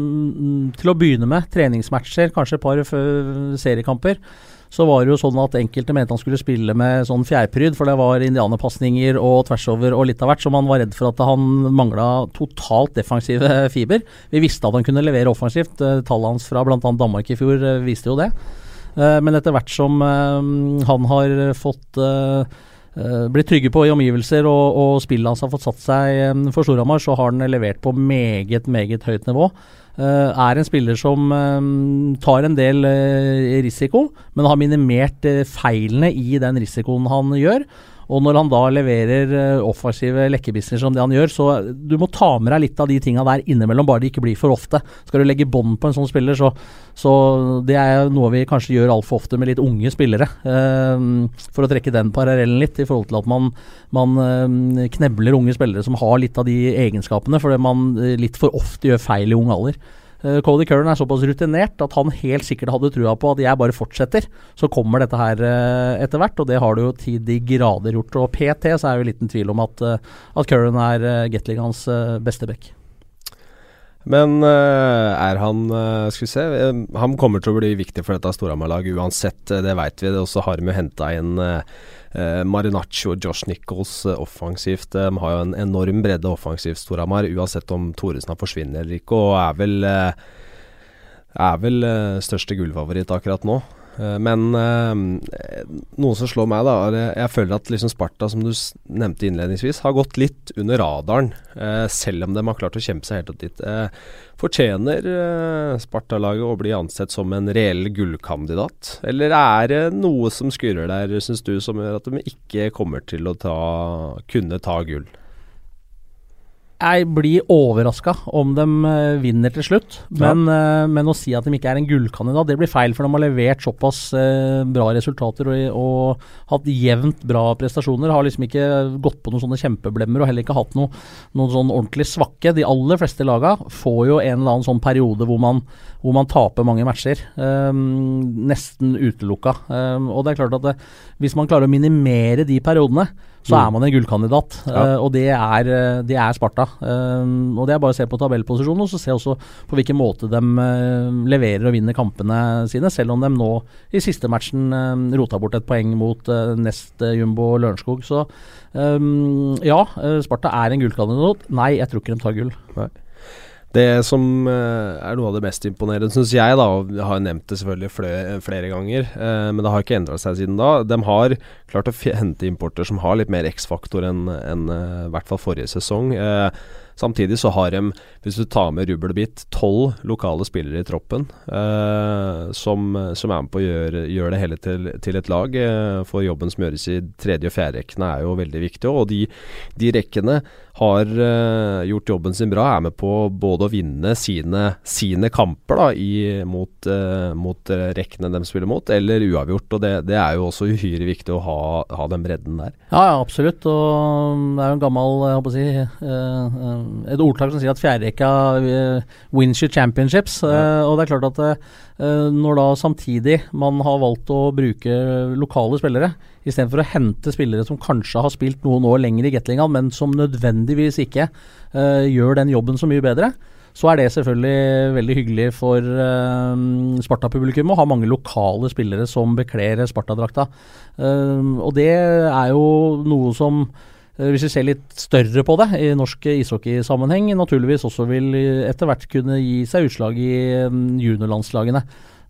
Til å begynne med, treningsmatcher, kanskje et par seriekamper så var det jo sånn at enkelte mente han skulle spille med sånn fjærpryd, for det var indianerpasninger og tversover og litt av hvert, så man var redd for at han mangla totalt defensive fiber. Vi visste at han kunne levere offensivt. tallene Tallet hans fra bl.a. Danmark i fjor eh, viste jo det. Eh, men etter hvert som han har fått blitt trygge på i omgivelser og, og spillet hans har fått satt seg for Storhamar, så har han levert på meget, meget høyt nivå. Uh, er en spiller som um, tar en del uh, risiko, men har minimert feilene i den risikoen han gjør. Og når han da leverer offensive lekkerbissener som det han gjør, så du må ta med deg litt av de tinga der innimellom, bare det ikke blir for ofte. Skal du legge bånd på en sånn spiller, så, så det er noe vi kanskje gjør altfor ofte med litt unge spillere. for å trekke den parallellen litt, i forhold til at man, man knebler unge spillere som har litt av de egenskapene, fordi man litt for ofte gjør feil i ung alder. Uh, Cody Curran er såpass rutinert at han helt sikkert hadde trua på at jeg bare fortsetter. Så kommer dette her uh, etter hvert, og det har du jo til de grader gjort. Og PT så er jo liten tvil om at, uh, at Curran er uh, Gatligans beste back. Men er han Skal vi se Han kommer til å bli viktig for dette Storhamar-laget uansett, det veit vi. Og så har jo henta inn eh, Marinaccio og Josh Nichols eh, offensivt. De har jo en enorm bredde offensivt, Storhamar, uansett om Thoresen har forsvunnet eller ikke. Og er vel, eh, er vel eh, største gullfavoritt akkurat nå. Eh, men eh, noe som slår meg, da, er jeg føler at liksom Sparta, som du nevnte innledningsvis, har gått litt under radaren. Eh, selv om de har klart å kjempe seg helt opp dit. Fortjener Sparta-laget å bli ansett som en reell gullkandidat? Eller er det noe som skurrer der, syns du, som gjør at de ikke kommer til å ta, kunne ta gull? Jeg blir overraska om de uh, vinner til slutt, men, ja. uh, men, å si at de ikke er en gullkandidat, det blir feil. For de har levert såpass uh, bra resultater og, og, hatt jevnt bra prestasjoner. Har liksom ikke gått på noen sånne kjempeblemmer og heller ikke hatt noe, noen sånn ordentlig svakke. De aller fleste laga får jo en eller annen sånn periode hvor man, hvor man taper mange matcher. Um, nesten utelukka. Um, og det er klart at det, hvis man klarer å minimere de periodene, så mm. er man en gullkandidat. Ja. Uh, og det er, eh, det er Sparta. Uh, og det er bare å se på tabellposisjonen, og så se også på hvilken måte de uh, leverer og vinner kampene sine, selv om de nå i siste matchen rota bort et poeng mot nest jumbo Lørenskog. Så um, ja, Sparta er en gullkandidat. Nei, jeg tror ikke de tar gull. Nei. Det som uh, er noe av det mest imponerende, syns jeg, da, og jeg har nevnt det selvfølgelig flere, ganger, uh, men det har ikke endra seg siden da. De har klart å hente importer som har litt mer X-faktor enn en, uh, i hvert fall forrige sesong. Samtidig så har de, hvis du tar med rubbel og bit, tolv lokale spillere i troppen eh, som, som, er med på å gjøre, gjøre det hele til, til et lag. Eh, for jobben som gjøres i tredje og fjerde rekkene er jo veldig viktig. Og de, de rekkene har uh, gjort jobben sin bra, er med på både å vinne sine, sine kamper da, i, mot, uh, mot uh, rekkene de spiller mot, eller uavgjort. og Det, det er jo også uhyre viktig å ha, ha, den bredden der. Ja, ja, absolutt. og Det er jo en gammel jeg håper å si, et ordtak som sier at fjerderekka wins your championships. Ja. og det er klart at når da samtidig man har valgt å bruke lokale spillere Istedenfor å hente spillere som kanskje har spilt noen år lenger i Gatlingham, men som nødvendigvis ikke uh, gjør den jobben så mye bedre, så er det selvfølgelig veldig hyggelig for uh, Sparta-publikum å ha mange lokale spillere som bekler Sparta-drakta. Uh, og det er jo noe som hvis vi ser litt større på det i norsk ishockeysammenheng, naturligvis også vil etter hvert kunne gi seg utslag i juniorlandslagene.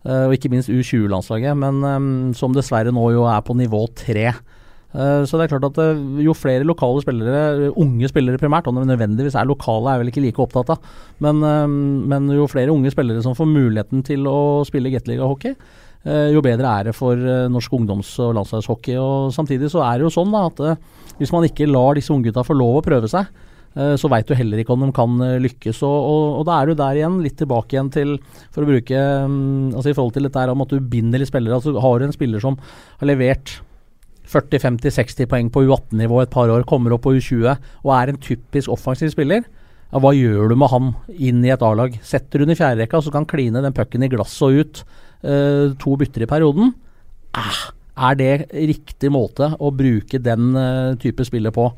Eh, og ikke minst U20-landslaget, men som dessverre nå jo er på nivå tre. Uh, så det er klart at uh, jo flere lokale spillere, unge spillere primært, om de nødvendigvis er lokale, er vel ikke like opptatt av, men, men jo flere unge spillere som får muligheten til å spille Gateliga-hockey, jo bedre er det for norsk ungdoms- og landslagshockey. Og Samtidig så er det jo sånn da, at hvis man ikke lar disse unggutta få lov å prøve seg, Eh, så veit du heller ikke om de kan eh, lykkes. Og, og, og, da er du der igjen, litt tilbake igjen til For å bruke mm, Altså i forhold til dette om at du binder litt spillere. Altså Har du en spiller som har levert 40-50-60 poeng på U18-nivå et par år, kommer opp på U20 og er en typisk offensiv spiller, ja, hva gjør du med han inn i et A-lag? Setter du den i fjerderekka, så kan han kline den pucken i glasset og ut uh, to bytter i perioden. Ah, er det riktig måte å bruke den uh, type spiller på?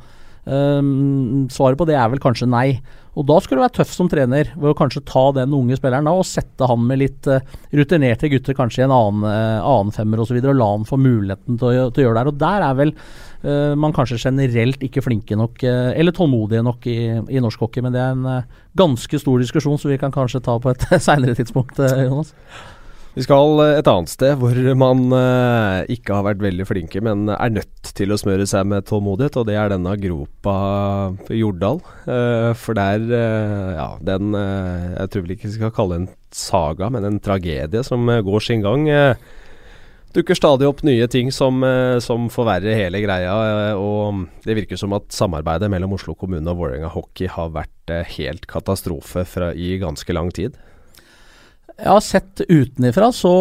Um, svaret på det er vel kanskje nei. Og da skulle du være tøff som trener ved å kanskje ta den unge spilleren da og sette han med litt uh, rutinerte gutter kanskje i en annen, uh, annen femmer osv. Og, så videre, og la han få muligheten til å, til å, gjøre det her. Og der er vel uh, man kanskje generelt ikke flinke nok eller tålmodige nok i, i, norsk hockey. Men det er en ganske stor diskusjon, så vi kan kanskje ta på et seinere tidspunkt, Jonas. Vi skal eh, et annet sted hvor man uh, ikke har vært veldig flinke, men er nødt til å smøre seg med tålmodighet, og det er denne gropa Jordal. Uh, for der, ja, den Jeg tror vel ikke vi skal kalle en saga, men en tragedie som går sin gang. dukker stadig opp nye ting som, som forverrer hele greia, og det virker som at samarbeidet mellom Oslo kommune og Vålerenga hockey har vært helt katastrofe fra, i ganske lang tid. Ja, sett utenifra så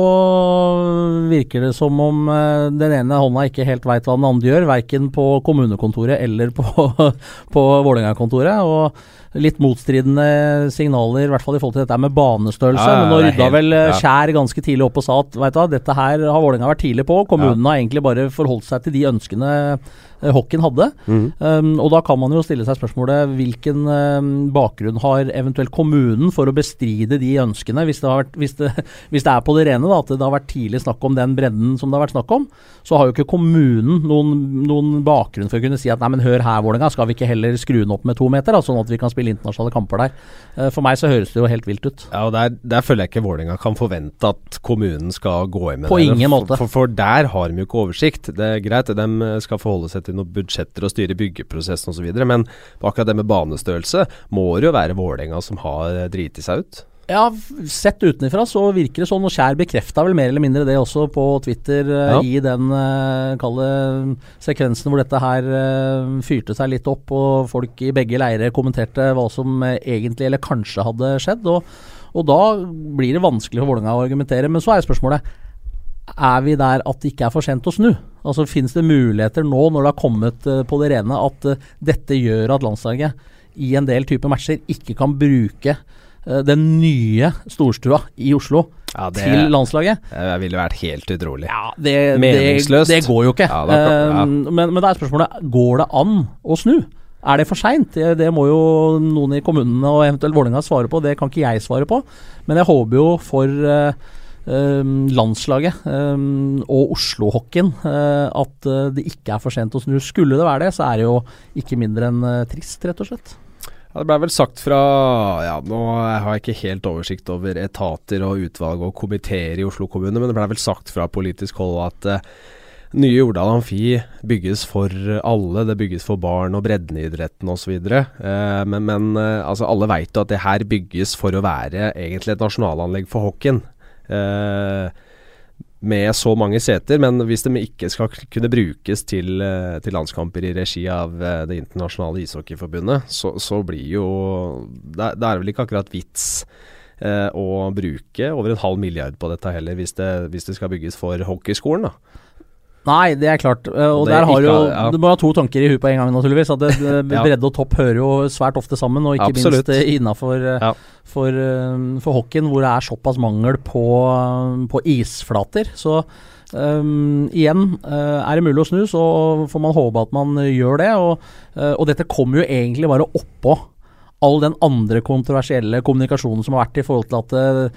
virker det som om uh, den ene hånda ikke helt veit hva den andre gjør, verken på kommunekontoret eller på, på Vålerenga-kontoret. Og litt motstridende signaler, i hvert fall i forhold til dette med banestørrelse. Ja, ja, men nå rydda vel eh, ja. Skjær ganske tidlig opp og sa at vet du, dette her har Vålerenga vært tidlig på. Kommunen har egentlig bare forholdt seg til de ønskene Eh, hockeyen hadde. Mm. Um, og da kan man jo stille seg spørsmålet hvilken um, bakgrunn har eventuelt kommunen for å bestride de ønskene, hvis det, vært, hvis det, hvis det er på det rene da, at det har vært tidlig snakk om den bredden som det har vært snakk om, så har jo ikke kommunen noen, noen bakgrunn for å kunne si at nei, men hør her, Vålerenga, skal vi ikke heller skru den opp med to meter, da, sånn at vi kan spille internasjonale kamper der. Uh, for meg så høres det jo helt vilt ut. Ja, og Der, der føler jeg ikke Vålerenga kan forvente at kommunen skal gå inn med på det. På ingen måte. For, for, for, der har de jo ikke oversikt. Det er greit, de skal forholde seg til noen budsjetter og styre byggeprosessen osv. Men akkurat det med banestørrelse må det jo være Vålerenga som har driti seg ut. Ja, sett utenfra så virker det sånn, og Skjær bekrefta vel mer eller mindre det også på Twitter uh, ja. i den uh, kalde sekvensen hvor dette her fyrte seg litt opp, og folk i begge leirer kommenterte hva som egentlig eller kanskje hadde skjedd. Og, og da blir det vanskelig for Vålerenga å argumentere. Men så er spørsmålet er vi der at det ikke er for sent å snu? Altså Fins det muligheter nå, når det har kommet uh, på det rene, at uh, dette gjør at landslaget i en del typer matcher ikke kan bruke uh, den nye storstua i Oslo ja, det, til landslaget? Det ville vært helt utrolig. Ja, det, Meningsløst. Det, det, går jo ikke. Ja, da, ja. men, men da er spørsmålet går det an å snu. Er det for seint? Det, det, må jo noen i kommunene og eventuelt Vålerenga svare på. Det kan ikke jeg svare på. Men jeg håper jo for Ehm, landslaget ehm, og Oslo-hockeyen eh, at eh, det ikke er for sent å snu. Skulle det være det, så er det jo ikke mindre enn eh, trist, rett og slett. Ja, det ble vel sagt fra ja, Nå har jeg ikke helt oversikt over etater og utvalg og komiteer i Oslo kommune, men det ble vel sagt fra politisk hold at Nye Jordal Amfi bygges for alle. Det bygges for barn og breddeidretten osv. Eh, men, men altså alle veit jo at det her bygges for å være egentlig et nasjonalanlegg for hockeyen. Eh, med så mange seter, men hvis de ikke skal kunne brukes til, eh, til landskamper i regi av eh, Det internasjonale ishockeyforbundet, så, så blir jo det, er vel ikke akkurat vits eh, å bruke over en halv milliard på dette heller, hvis det, hvis det skal bygges for hockeyskolen. da. Nei, det er klart. Eh, og Det der har ikke- jo ja. Du må ha to tanker i huet på en gang, naturligvis. At det, det, Ja. bredde og topp hører jo svært ofte sammen, og ikke Absolutt. minst eh, innafor Ja. for, eh, for hockeyen, hvor det er såpass mangel på, på isflater. Så um, igjen, eh, er det mulig å snu, så får man håpe at man gjør det. Og, eh, og dette kommer jo egentlig bare oppå all den andre kontroversielle kommunikasjonen som har vært i forhold til at eh,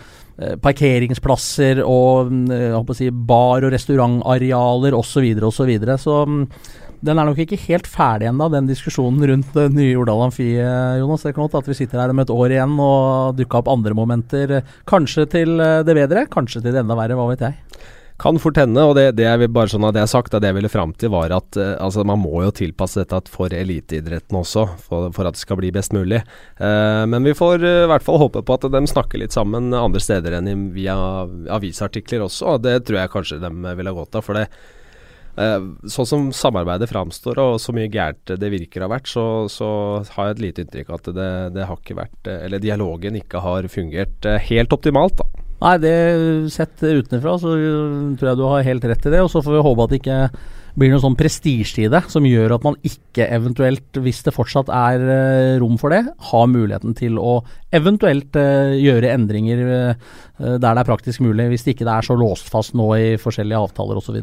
parkeringsplasser og mm, å si, bar- og restaurantarealer osv. Så, videre, og så, så mm, den er nok ikke helt ferdig ennå, den diskusjonen rundt det nye Jordal Amfi, eh, Jonas. Det kan godt at vi sitter her om et år igjen og dukker opp andre momenter. eh, Kanskje til eh, det bedre, kanskje til det enda verre, hva vet jeg. Kan fort hende, og det, det er bare sånn at det har sagt, det jeg ville fram til, var at eh, altså, man må jo tilpasse dette for eliteidretten også, for, for at det skal bli best mulig. Eh, men vi får eh, i hvert fall håpe på at de snakker litt sammen andre steder enn via avisartikler også, og det tror jeg kanskje de vil ha godt av. for det eh, Sånn som samarbeidet framstår og så mye gærent det virker å ha vært, så, så har jeg et lite inntrykk av at det, det har ikke vært eh, Eller dialogen ikke har fungert helt optimalt, da. Nei, det sett utenfra så øh, tror jeg du har helt rett i det. Og så får vi håpe at det ikke blir noe sånn prestisje i det som gjør at man ikke eventuelt, hvis det fortsatt er øh, rom for det, har muligheten til å eventuelt øh, gjøre endringer der det er praktisk mulig. Hvis det ikke er så låst fast nå i forskjellige avtaler osv.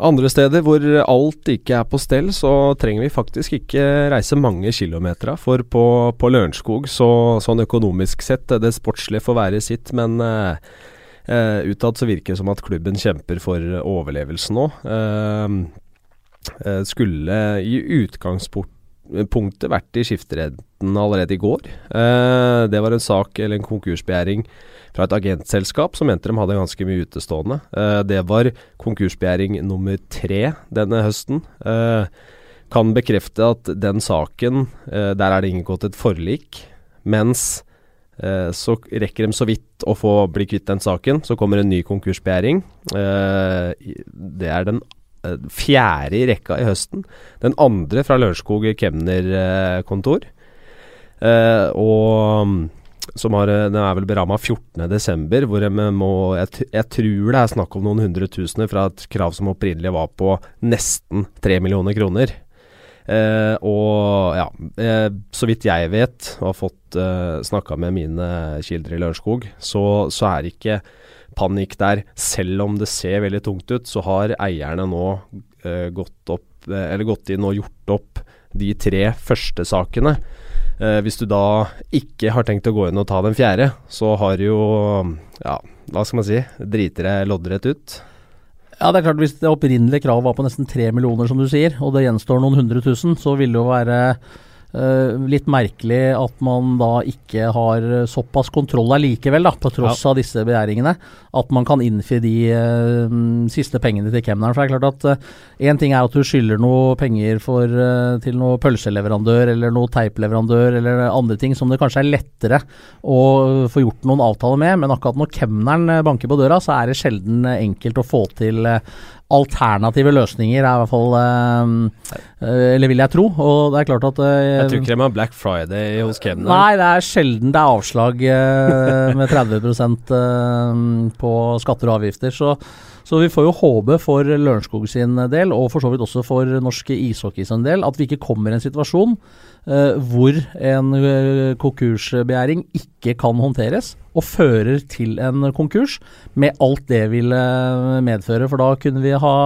Andre steder hvor alt ikke er på stell, så trenger vi faktisk ikke reise mange kilometer. For på, på Lørenskog, så, sånn økonomisk sett, det sportslige får være sitt, men eh, utad så virker det som at klubben kjemper for overlevelse nå. Eh, eh, skulle i utgangspunktet vært i skifteretten allerede i går. Eh, det var en sak, eller en konkursbegjæring, fra et agentselskap som mente de hadde ganske mye utestående. Eh, det var konkursbegjæring nummer tre denne høsten. Eh, kan bekrefte at den saken, eh, der er det inngått et forlik. Mens så rekker de så vidt å få bli kvitt den saken. Så kommer en ny konkursbegjæring. Det er den fjerde i rekka i høsten. Den andre fra Lørenskog kemnerkontor. Og som har, eh, den er vel beramma 14.12., hvor de må jeg, jeg tror det er snakk om noen hundre tusener fra et krav som opprinnelig var på nesten tre millioner kroner. Eh, og ja, eh, så vidt jeg vet, og har fått eh, snakka med mine kilder i Lørenskog, så, så er det ikke panikk der. Selv om det ser veldig tungt ut, så har eierne nå eh, gått, opp, eh, gått inn og gjort opp de tre første sakene. Eh, hvis du da ikke har tenkt å gå inn og ta den fjerde, så har du jo Ja, hva skal man si? Driter deg loddrett ut. Ja, det er klart Hvis det opprinnelige kravet var på nesten tre millioner, som du sier, og det gjenstår noen hundre tusen, så vil det jo være litt merkelig at man da ikke har såpass kontroll allikevel, da, på tross av disse begjæringene, at man kan innfri de uh, siste pengene til kemneren. For det er klart at én ting er at du skylder noe penger for, uh, til noe pølseleverandør eller noe teipleverandør eller andre ting som det kanskje er lettere å få gjort noen avtaler med, men akkurat når kemneren eh, banker på døra, så er det sjelden eh, enkelt å få til eh, alternative løsninger, er i hvert fall eh, Eller vil jeg tro. Og det er klart at eh, Jeg tror ikke de har Black Friday hos Kemner. Nei, det er sjelden det er avslag eh, med 30 eh, på skatter og avgifter. Så, så vi får jo håpe for Lørenskog sin del, og for så vidt også for norske ishockey sin del, at vi ikke kommer i en situasjon eh, hvor en eh, konkursbegjæring ikke kan håndteres, og fører til en konkurs, med alt det vil eh, medføre. For da kunne vi ha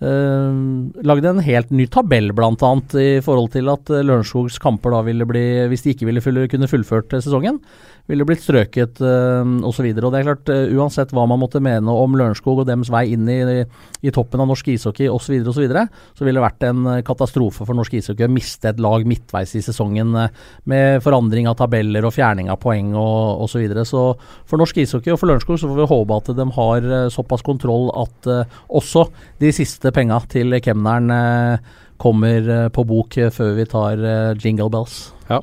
Uh, lagde en helt ny tabell, bl.a. i forhold til at Lørenskogs kamper da ville bli, hvis de ikke ville fulle, kunne fullført uh, sesongen, ville blitt strøket uh, osv. Og det er klart, uh, uansett hva man måtte mene om Lørenskog og dems vei inn i, i toppen av norsk ishockey osv., så, og så, videre, så ville det vært en katastrofe for norsk ishockey å miste et lag midtveis i sesongen med forandring av tabeller og fjerning av poeng og osv. Så, videre. så for norsk ishockey og for Lørenskog så får vi håpe at de har såpass kontroll at også de siste penga til kemneren eh, kommer eh, på bok eh, før vi tar jingle bells. Ja.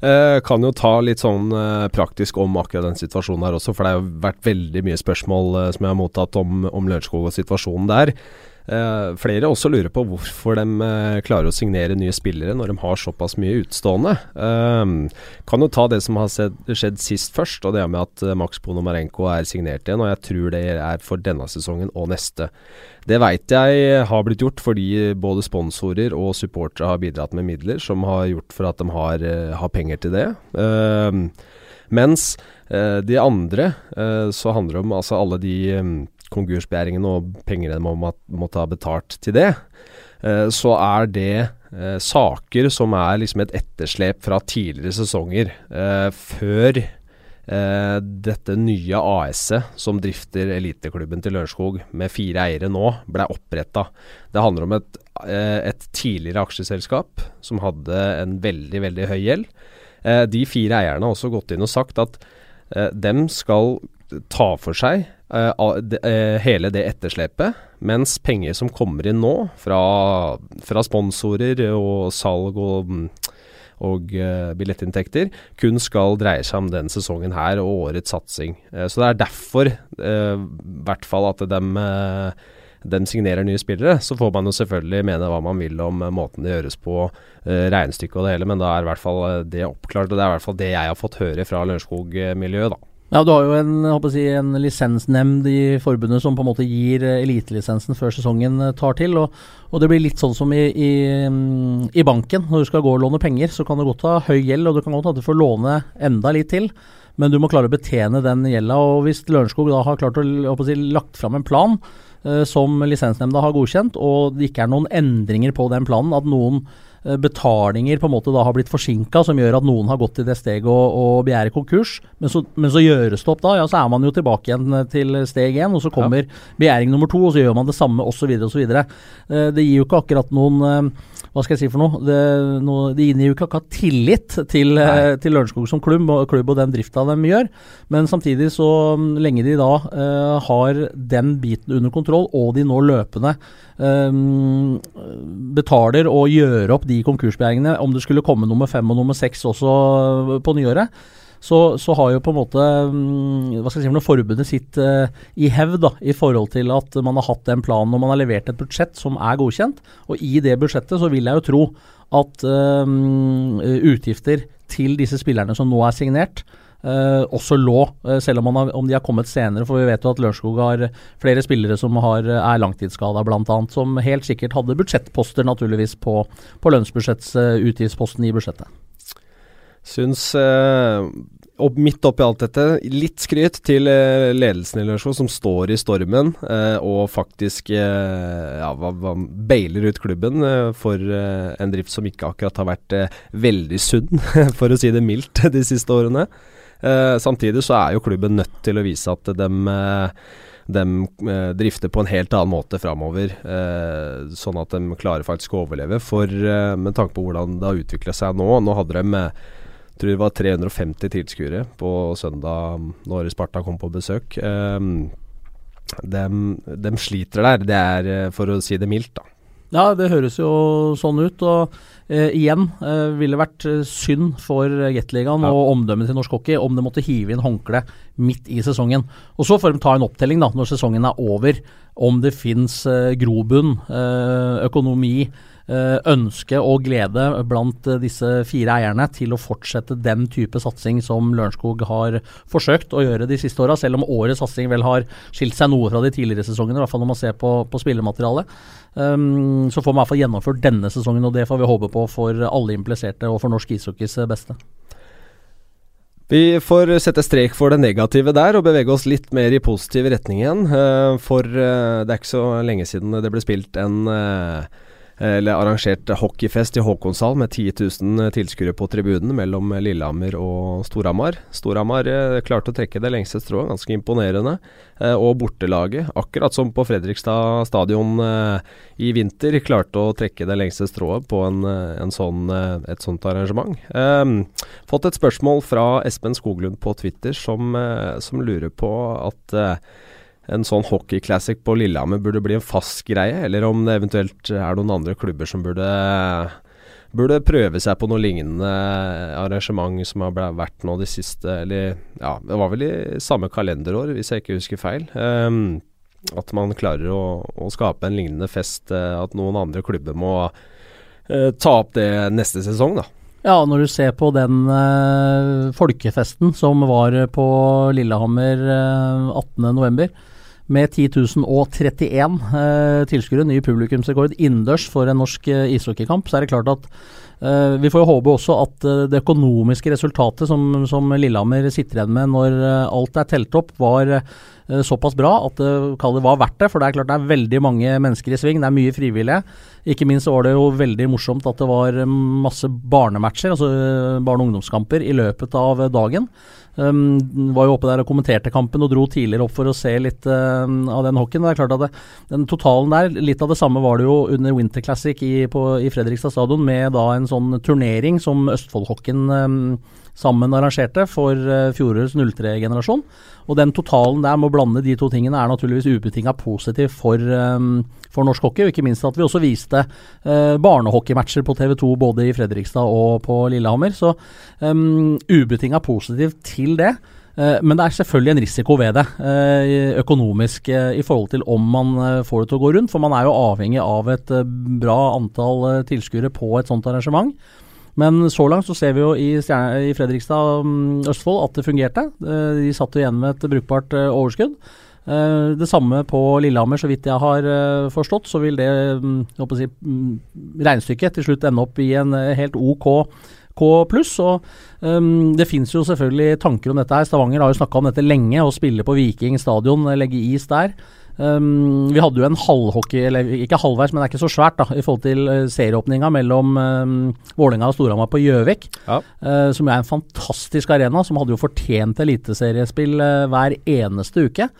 Eh, kan jo ta litt sånn eh, praktisk om akkurat den situasjonen her også, for det har vært veldig mye spørsmål eh, som jeg har mottatt om, om Lørenskog og situasjonen der. Uh, flere også lurer på hvorfor de uh, klarer å signere nye spillere når de har såpass mye utstående. Uh, kan jo ta det som har skjedd sist først, og det er med at Max Ponomarenko er signert igjen. Og jeg tror det er for denne sesongen og neste. Det veit jeg har blitt gjort fordi både sponsorer og supportere har bidratt med midler som har gjort for at de har, har penger til det. mens de andre så handler det om altså alle de konkursbegjæringen og pengene de må, måtte ha betalt til det, eh, så er det eh, saker som er liksom et etterslep fra tidligere sesonger. Eh, før dette nye AS-et som drifter eliteklubben til Lørenskog med fire eiere nå, ble oppretta. Det handler om et, et, tidligere aksjeselskap som hadde en veldig, veldig høy gjeld. de fire eierne har også gått inn og sagt at dem skal ta for seg Uh, uh, hele det etterslepet, mens penger som kommer inn nå fra, fra sponsorer og salg og, og uh, billettinntekter, kun skal dreie seg om den sesongen her og årets satsing. så det er derfor, i hvert fall, at de, de, signerer nye spillere. Så får man jo selvfølgelig mene hva man vil om måten det gjøres på, regnestykket og det hele, men da er i hvert fall det oppklart. Og det er i hvert fall det jeg har fått høre fra Lørenskog-miljøet, da. Ja, du har jo en, si, en, lisensnemnd i forbundet som på en måte gir uh, elitelisensen før sesongen uh, tar til. Og, og, det blir litt sånn som i, i, i, banken. Når du skal gå og låne penger, så kan du godt ha høy gjeld, og du kan godt at du får låne enda litt til. Men du må klare å betjene den gjelda. Og hvis Lørenskog da har klart å, si, lagt fram en plan eh, som lisensnemnda har godkjent, og det ikke er noen endringer på den planen, at noen Eh, betalinger på en måte da har blitt forsinka, som gjør at noen har gått til det steget og, begjære konkurs. Men så, men så, gjøres det opp da, ja så er man jo tilbake igjen eh, til steg én, og så kommer ja. begjæring nummer to, og så gjør man det samme osv. osv. Eh, det gir jo ikke akkurat noen hva skal jeg si for noe? Det, noe, de inngir jo ikke akkurat tillit til, uh, til Lørenskog som klubb og, klubb og den drifta de gjør. Men samtidig, så mm, lenge de da uh, har den biten under kontroll, og de nå løpende um, betaler og gjør opp de konkursbegjæringene, om det skulle komme nummer fem og nummer seks også på nyåret, så, så, har jo på en måte mm, hva skal jeg si, forbundet sitt uh, i hevd i forhold til at man har hatt den planen og man har levert et budsjett som er godkjent. Og i det budsjettet så vil jeg jo tro at uh, utgifter til disse spillerne som nå er signert, uh, også lå, selv om, har, om, de har kommet senere. For vi vet jo at Lørenskog har flere spillere som har, er langtidsskada, bl.a. Som helt sikkert hadde budsjettposter, naturligvis, på, på lønnsbudsjettsutgiftsposten i budsjettet. Syns opp, midt oppi alt dette, litt skryt til eh, ledelsen i Lørenskog, som står i stormen eh, og faktisk eh, ja, bailer ut klubben eh, for eh, en drift som ikke akkurat har vært eh, veldig sunn, for å si det mildt, de siste årene. samtidig så er jo klubben nødt til å vise at de de drifter på en helt annen måte framover, sånn at de klarer faktisk å overleve. For med tanke på hvordan det har utvikla seg nå Nå hadde de tror det var 350 tilskuere på søndag når Sparta kom på besøk. Um, de, de, sliter der, det er eh, for å si det mildt, da. Ja, det høres jo sånn ut. Og eh, igjen eh, ville vært eh, synd for Gateligaen ja. og omdømmet til norsk hockey om de måtte hive inn håndkle midt i sesongen. Og så får de ta en opptelling da, når sesongen er over, om det fins eh, grobunn, eh, økonomi ønske og glede blant eh, disse fire eierne til å fortsette den type satsing som Lørenskog har forsøkt å gjøre de siste åra, selv om årets satsing vel har skilt seg noe fra de tidligere sesongene, i hvert fall når man ser på, på spillematerialet. Um, så får man i hvert fall gjennomført denne sesongen, og det får vi håpe på for alle impliserte og for norsk ishockeys beste. Vi får sette strek for det negative der og bevege oss litt mer i positiv retning igjen. For det er ikke så lenge siden det ble spilt en eller arrangert hockeyfest i Håkonshall med 10 000 tilskuere på tribunen mellom Lillehammer og Storhamar. Storhamar eh, klarte å trekke det lengste strået, ganske imponerende. Eh, og bortelaget, akkurat som på Fredrikstad stadion eh, i vinter, klarte å trekke det lengste strået på en, en sånn, et sånt arrangement. fått et spørsmål fra Espen Skoglund på Twitter som, som lurer på at en sånn hockey-classic på Lillehammer burde bli en fast greie, eller om det eventuelt er noen andre klubber som burde, burde prøve seg på noe lignende arrangement som har vært nå de siste Eller ja, det var vel i samme kalenderår, hvis jeg ikke husker feil. Um, at man klarer å, å, skape en lignende fest. Uh, at noen andre klubber må uh, ta opp det neste sesong, da. Ja, når du ser på den uh, folkefesten som var på Lillehammer uh, 18.11 med 10.031 eh, tilskuere, ny publikumsrekord innendørs for en norsk eh, ishockeykamp, så er det klart at eh, vi får jo håpe også at eh, det økonomiske resultatet som, som, Lillehammer sitter igjen med når eh, alt er telt opp, var såpass bra at det var verdt det. For det er klart det er veldig mange mennesker i sving, det er mye frivillige. Ikke minst var det jo veldig morsomt at det var masse barnematcher, altså barne- og ungdomskamper, i løpet av dagen. Um, var jo oppe der og kommenterte kampen og dro tidligere opp for å se litt uh, av den hockeyen. Det er klart at det, den totalen der, litt av det samme var det jo under Winter Classic i, på, i Fredrikstad stadion, med da en sånn turnering som Østfoldhockeyen um, sammen arrangerte for uh, fjorårets 03-generasjon. Og den totalen der med å blande de to tingene er naturligvis ubetinga positiv for, um, for, norsk hockey. Og ikke minst at vi også viste uh, barnehockeymatcher på TV2 både i Fredrikstad og på Lillehammer. Så um, ubetinga positiv til det. Men det er selvfølgelig en risiko ved det, økonomisk, i forhold til om man får det til å gå rundt. For man er jo avhengig av et bra antall tilskuere på et sånt arrangement. Men så langt så ser vi jo i, i Fredrikstad um, Østfold at det fungerte. Uh, de satt igjen med et brukbart uh, overskudd. Uh, det samme på Lillehammer, så vidt jeg har forstått, så vil det um, si, um, regnestykket til slutt ende opp i en helt OK pluss. Og um, det finnes jo selvfølgelig tanker om dette her. Stavanger har jo snakka om dette lenge, å spille på Viking stadion, legge is der. Um, vi hadde jo en halvhockey, eller ikke halvveis, men det er ikke så svært da, i forhold til uh, serieåpninga mellom um, Vålerenga og Storhamar på Gjøvik. Ja. Uh, som er en fantastisk arena, som hadde jo fortjent eliteseriespill uh, hver eneste uke.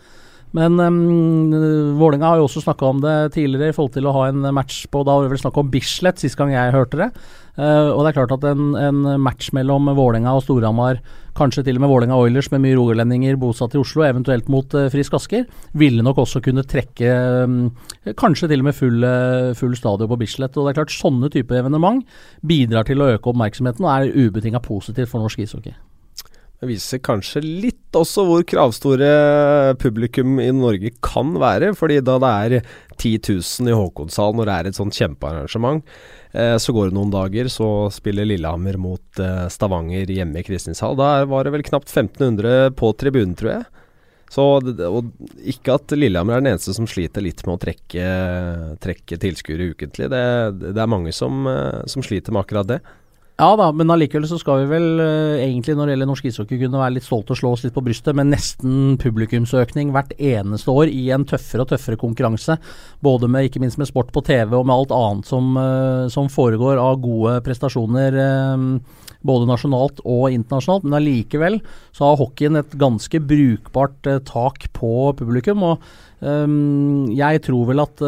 Men um, Vålerenga har jo også snakka om det tidligere i forhold til å ha en match på Da var det vel snakk om Bislett sist gang jeg hørte det. Uh, og det er klart at en, en match mellom Vålerenga og Storhamar, kanskje til og med Vålerenga Oilers med mye rogalendinger bosatt i Oslo, eventuelt mot uh, Frisk Asker, ville nok også kunne trekke um, kanskje til og med full, uh, full stadion på Bislett. Og det er klart Sånne typer evenement bidrar til å øke oppmerksomheten og er ubetinga positivt for norsk ishockey. Det viser kanskje litt også hvor kravstore publikum i Norge kan være. fordi da det er 10 000 i Håkonshallen når det er et sånt kjempearrangement, eh, så går det noen dager, så spiller Lillehammer mot eh, Stavanger hjemme i Kristinshall. Da var det vel knapt 1500 på tribunen, tror jeg. Så, og ikke at Lillehammer er den eneste som sliter litt med å trekke, trekke tilskuere ukentlig. Det, det, er mange som, eh, som sliter med akkurat det. Ja da, men allikevel så skal vi vel uh, egentlig når det gjelder norsk ishockey kunne være litt stolte og slå oss litt på brystet med nesten publikumsøkning hvert eneste år i en tøffere og tøffere konkurranse. Både med ikke minst med sport på TV og med alt annet som, uh, som foregår av gode prestasjoner. Uh, både nasjonalt og internasjonalt, men allikevel så har hockeyen et ganske brukbart tak på publikum. og um, jeg tror vel at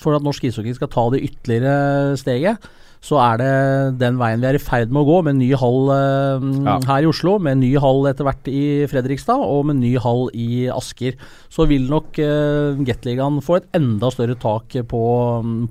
for at norsk ishockey skal ta det ytterligere steget, så er det den veien vi er i ferd med å gå, med ny hall eh, ja. her i Oslo, med ny hall etter hvert i Fredrikstad og med ny hall i Asker. Så vil nok eh, Gateligaen få et enda større tak på,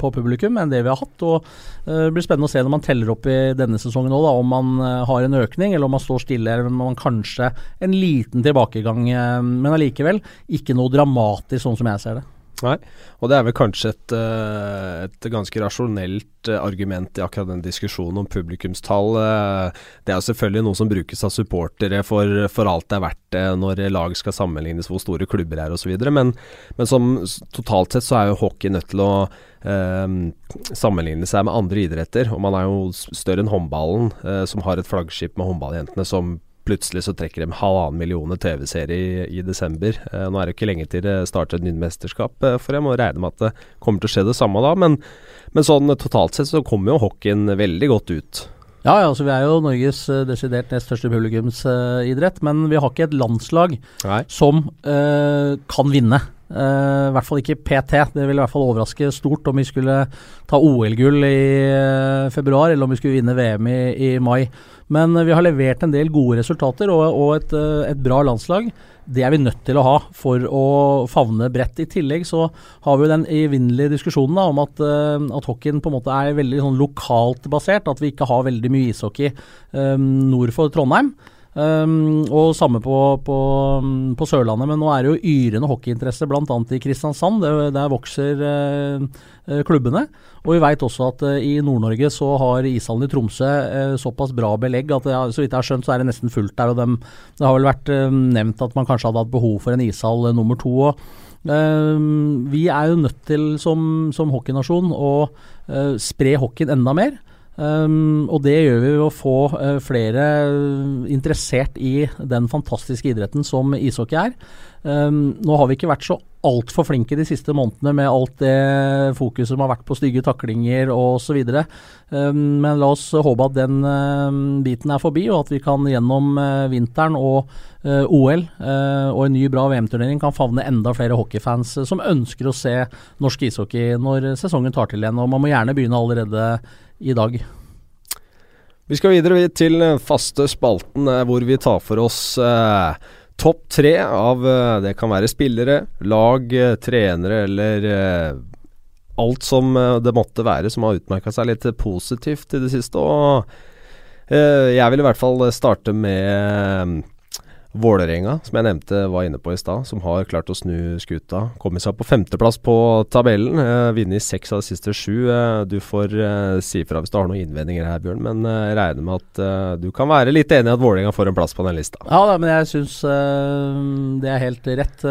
på, publikum enn det vi har hatt. og eh, Det blir spennende å se når man teller opp i denne sesongen òg, om man eh, har en økning eller om man står stille, eller om man kanskje en liten tilbakegang. Eh, men allikevel ikke noe dramatisk, sånn som jeg ser det. Nei, og det er vel kanskje et, eh, et, ganske rasjonelt eh, argument i akkurat den diskusjonen om publikumstall. Eh, det er selvfølgelig noe som brukes av supportere for, for alt det er verdt når lag skal sammenlignes, hvor store klubber er osv. Men, men som totalt sett så er jo hockey nødt til å eh, sammenligne seg med andre idretter. Og man er jo større enn håndballen, eh, som har et flaggskip med håndballjentene som plutselig så trekker de halvannen millioner TV-serie i, i, desember. Eh, nå er det ikke lenge til det starter et nytt mesterskap, eh, for jeg må regne med at det kommer til å skje det samme da. Men, men sånn totalt sett så kommer jo hockeyen veldig godt ut. Ja, ja, altså vi er jo Norges uh, desidert nest største publikumsidrett, men vi har ikke et landslag Nei. som uh, kan vinne. Uh, I hvert fall ikke PT. Det ville i hvert fall overraske stort om vi skulle ta OL-gull i uh, februar, eller om vi skulle vinne VM i, i mai. Men uh, vi har levert en del gode resultater og, og et, et, bra landslag. Det er vi nødt til å ha for å favne bredt. I tillegg så har vi den evinnelige diskusjonen da, om at, at hockeyen på en måte er veldig sånn lokalt basert. At vi ikke har veldig mye ishockey nord for Trondheim. Um, og samme på, på, på, Sørlandet, men nå er det jo yrende hockeyinteresse bl.a. i Kristiansand. Det, der vokser uh, klubbene. Og vi veit også at uh, i Nord-Norge så har ishallen i Tromsø uh, såpass bra belegg at det, så vidt jeg har skjønt så er det nesten fullt der. og dem, Det har vel vært nevnt at man kanskje hadde hatt behov for en ishall nummer to. og vi er jo nødt til som, som hockeynasjon å spre hockeyen enda mer. Um, og det gjør vi ved å få uh, flere interessert i den fantastiske idretten som ishockey er. Um, nå har vi ikke vært så altfor flinke de siste månedene med alt det fokuset som har vært på stygge taklinger osv. Um, men la oss håpe at den uh, biten er forbi, og at vi kan gjennom uh, vinteren og uh, OL og en ny bra VM-turnering kan favne enda flere hockeyfans som ønsker å se norsk ishockey når sesongen tar til igjen. Og man må gjerne begynne allerede i dag. Vi skal videre til faste spalten eh, hvor vi tar for oss eh, topp tre av eh, Det kan være spillere, lag, eh, trenere eller eh, alt som eh, det måtte være som har utmerka seg litt positivt i det siste. Og jeg vil i hvert fall starte med Vålerenga, som jeg nevnte var inne på i stad, som har klart å snu skuta. Kommet seg på femteplass på tabellen. Eh, Vunnet seks av de siste sju. Eh, du får eh, si ifra hvis du har noen innvendinger her, Bjørn, men jeg eh, regner med at eh, du kan være litt enig i at Vålerenga får en plass på den lista. Ja da, men jeg syns eh, det er helt rett.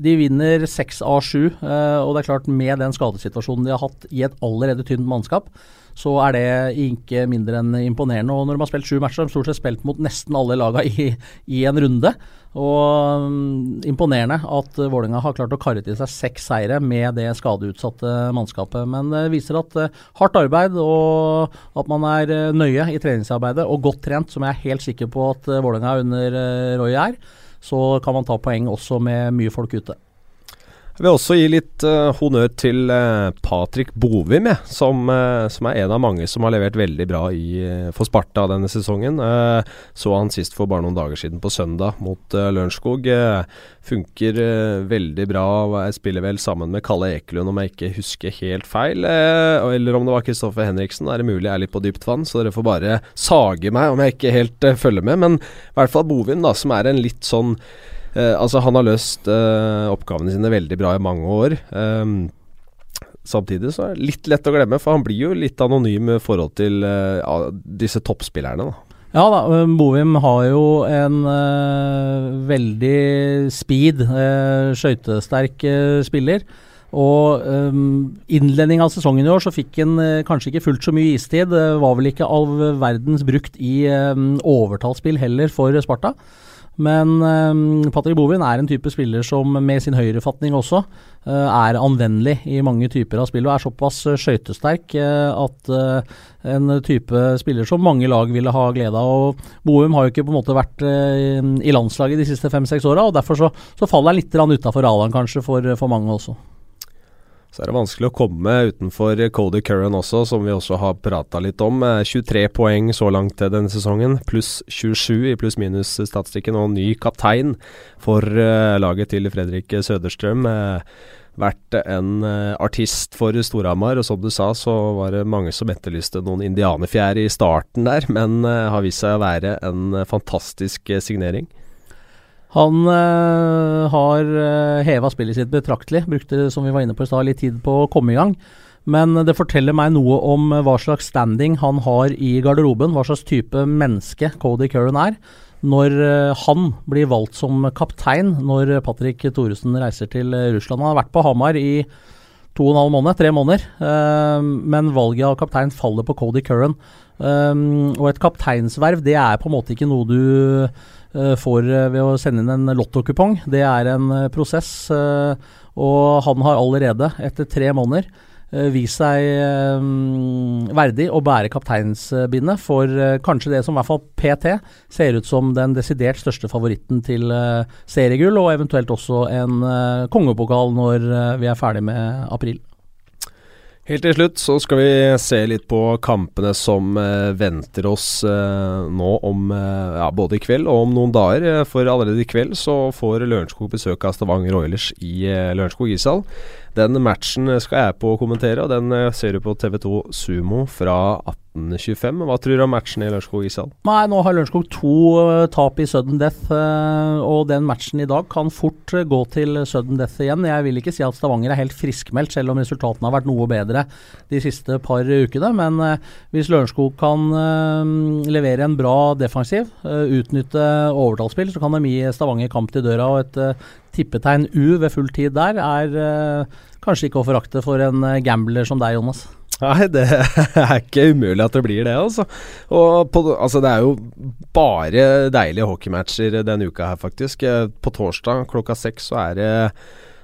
de vinner seks av sju, og det er klart med den skadesituasjonen de har hatt i et allerede tynt mannskap, så er det ikke mindre enn imponerende. Og når de har spilt sju matcher, har de stort sett spilt mot nesten alle lagene i, i en runde. Og um, imponerende at Vålerenga har klart å karre til seg seks seire med det skadeutsatte mannskapet. Men det viser at uh, hardt arbeid og at man er uh, nøye i treningsarbeidet og godt trent, som jeg er helt sikker på at uh, Vålerenga under uh, Roy er, så kan man ta poeng også med mye folk ute. Jeg vil også gi litt uh, honnør til uh, Patrick Bovim, jeg, som, uh, som, er en av mange som har levert veldig bra i, for Sparta denne sesongen. så han sist for bare noen dager siden på søndag mot uh, Lørenskog. funker veldig bra. Jeg spiller vel sammen med Kalle Ekelund, om jeg ikke husker helt feil. eller om det var Kristoffer Henriksen. Er det mulig jeg er litt på dypt vann, så dere får bare sage meg om jeg ikke helt følger med. Men i hvert fall Bovim, da, som er en litt sånn Uh, altså Han har løst eh, oppgavene sine veldig bra i mange år. Eh, samtidig så er det litt lett å glemme, for han blir jo litt anonym i forhold til uh, disse toppspillerne. da. Ja da, Bovim har jo en uh, veldig speed, uh, skøytesterk uh, spiller. Og um, innledning av sesongen i år så fikk han kanskje ikke fullt så mye istid. Var vel ikke all verdens brukt i um, overtallsspill heller for Sparta. Men um, Patrick Bovin er en type spiller som med sin høyrefatning også uh, er anvendelig i mange typer av spill, og er såpass uh, skøytesterk uh, at en type spiller som mange lag ville ha glede av. og Bohum har jo ikke på en måte vært i landslaget de siste fem-seks åra, og derfor så, så faller han litt utafor radaren kanskje for, for mange også. Så er det vanskelig å komme utenfor Cody Curran også, som vi også har prata litt om. 23 eh, poeng så langt denne sesongen, pluss 27 i pluss-minus-statistikken, og ny kaptein for uh, laget til Fredrik Søderstrøm. Uh, vært en artist for Storhamar, og som du sa, så var det mange som etterlyste noen indianerfjær i starten der, men har vist seg å være en fantastisk signering. Han øh, har øh, heva spillet sitt betraktelig. Brukte, som vi var inne på i stad, litt tid på å komme i gang. Men det forteller meg noe om eh, hva slags standing han har i garderoben. Hva slags type menneske Cody Curran er. Når han blir valgt som kaptein når Patrick Thoresen reiser til Russland. Han har vært på Hamar i to og en halv måned, tre måneder. Men valget av kaptein faller på Cody Curran. Og et kapteinsverv, det er på en måte ikke noe du får ved å sende inn en lottokupong. Det er en prosess, og han har allerede, etter tre måneder, Eh, vist seg verdig å bære kapteinsbindet for kanskje det som i hvert fall PT ser ut som den desidert største favoritten til seriegull, og eventuelt også en kongepokal når vi er ferdig med april. Helt til slutt så skal vi se litt på kampene som eh, venter oss eh, nå om eh, ja, både i kveld og om noen dager. For allerede i kveld så får Lørenskog besøk av Stavanger Oilers i Lørenskog ishall. Den matchen skal jeg på å kommentere, og den ser du på TV2 Sumo fra 1825. Hva tror du om matchen i Lørenskog ishall? Nei, nå har Lørenskog to uh, tap i sudden death, og den matchen i dag kan fort gå til sudden death igjen. Jeg vil ikke si at Stavanger er helt friskmeldt, selv om resultatene har vært noe bedre de siste par ukene. Men hvis Lørenskog kan levere en bra defensiv, utnytte overtallsspill, så kan de gi Stavanger kamp til døra. og et tippetegn U ved full tid der er kanskje ikke å forakte for en gambler som deg, Jonas. Nei, det er ikke umulig at det blir det, altså. Og på, altså, det er jo bare deilige hockeymatcher denne uka her, faktisk. På torsdag klokka seks så er det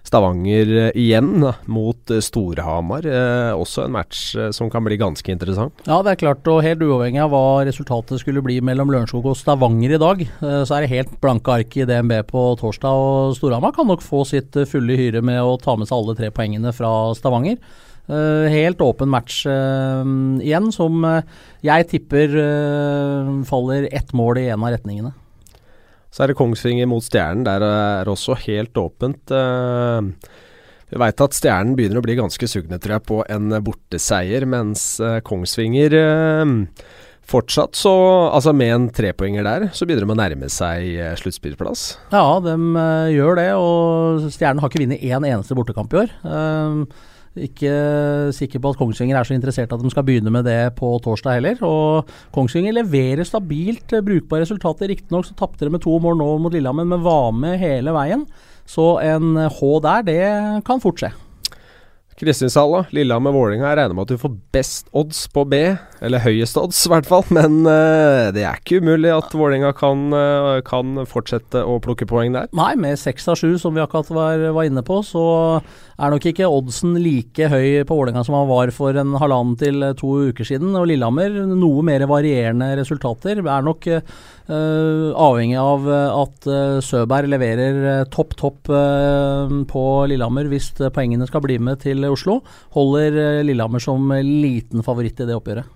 Stavanger igjen mot Storhamar. Eh, også en match eh, som kan bli ganske interessant. Ja, det er klart. Og helt uavhengig av hva resultatet skulle bli mellom Lørenskog og Stavanger i dag, eh, så er det helt blanke ark i DNB på torsdag. Og Storhamar kan nok få sitt fulle hyre med å ta med seg alle tre poengene fra Stavanger. Uh, helt åpen match uh, igjen, som uh, jeg tipper faller ett mål i en av retningene. Så er det Kongsvinger mot Stjernen. Der er også helt åpent. vi veit at Stjernen begynner å bli ganske sugne, tror jeg, på en borteseier, mens Kongsvinger Fortsatt så, altså med en trepoenger der, så begynner de å nærme seg sluttspillplass. Ja, de gjør det, og Stjernen har ikke vunnet én eneste bortekamp i år. Uh, ikke sikker på at Kongsvinger er så interessert at de skal begynne med det på torsdag heller. Og Kongsvinger leverer stabilt eh, brukbare resultater. Riktignok så tapte de med to mål nå mot Lillehammer, men var med hele veien. Så en H der, det kan fort skje. Kristiansand, Lillehammer-Vålerenga. Jeg regner med at du får best odds på B, eller høyest odds i hvert fall. Men uh, det er ikke umulig at Vålerenga kan, uh, kan, fortsette å plukke poeng der. Nei, med seks av sju, som vi akkurat var, var, inne på, så er nok ikke oddsen like høy på Vålerenga som han var for en halvannen til to uker siden. Og Lillehammer, noe mer varierende resultater. Er nok uh, Uh, avhengig av uh, at uh, Søberg leverer topp, topp på Lillehammer hvis poengene skal bli med til Oslo. Holder Lillehammer som liten favoritt i det oppgjøret.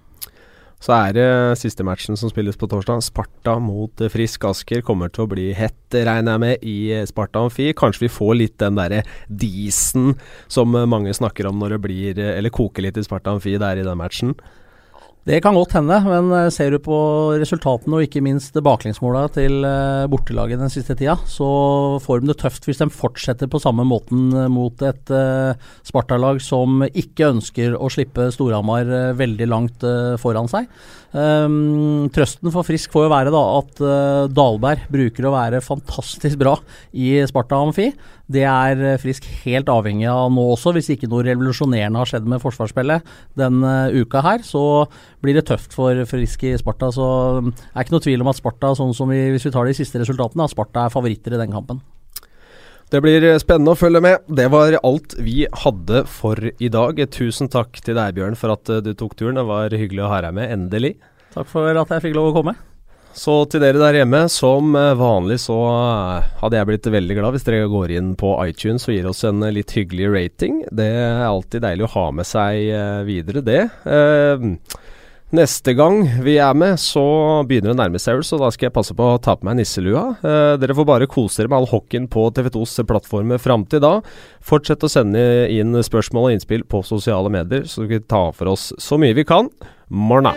Så er det siste matchen som spilles på torsdag. Sparta mot Frisk Asker. Kommer til å bli hett, regner jeg med, i Sparta Amfi. Kanskje vi får litt den derre disen som mange snakker om når det blir Eller koker litt i Sparta Amfi der i den matchen. Det kan godt hende, men eh, ser du på resultatene og ikke minst baklengsmåla til eh, bortelaget den siste tida, så får de det tøft hvis de fortsetter på samme måten eh, mot et Sparta-lag som ikke ønsker å slippe Storhamar veldig langt foran seg. Um, trøsten for Frisk får jo være da at uh, Dalberg bruker å være fantastisk bra i Sparta Amfi. Det er uh, Frisk helt avhengig av nå også, hvis ikke noe revolusjonerende har skjedd med forsvarsspillet denne uh, uka her. Så blir det tøft for Frisk i Sparta. Så um, er ikke noe tvil om at Sparta, sånn som vi, hvis vi tar de siste resultatene, at Sparta er favoritter i den kampen. Det blir spennende å følge med. Det var alt vi hadde for i dag. Tusen takk til deg, Bjørn, for at du tok turen. Det var hyggelig å ha deg med, endelig. Takk for at jeg fikk lov å komme. Så til dere der hjemme, som vanlig så hadde jeg blitt veldig glad hvis dere går inn på iTunes og gir oss en litt hyggelig rating. Det er alltid deilig å ha med seg eh, videre, det. Neste gang vi er med, så begynner det å nærme seg så da skal jeg passe på å ta på meg nisselua. Eh, dere får bare kose dere med all hockeyen på TV2s plattformer fram til da. Fortsett å sende inn spørsmål og innspill på sosiale medier, så vi kan ta for oss så mye vi kan. Morna!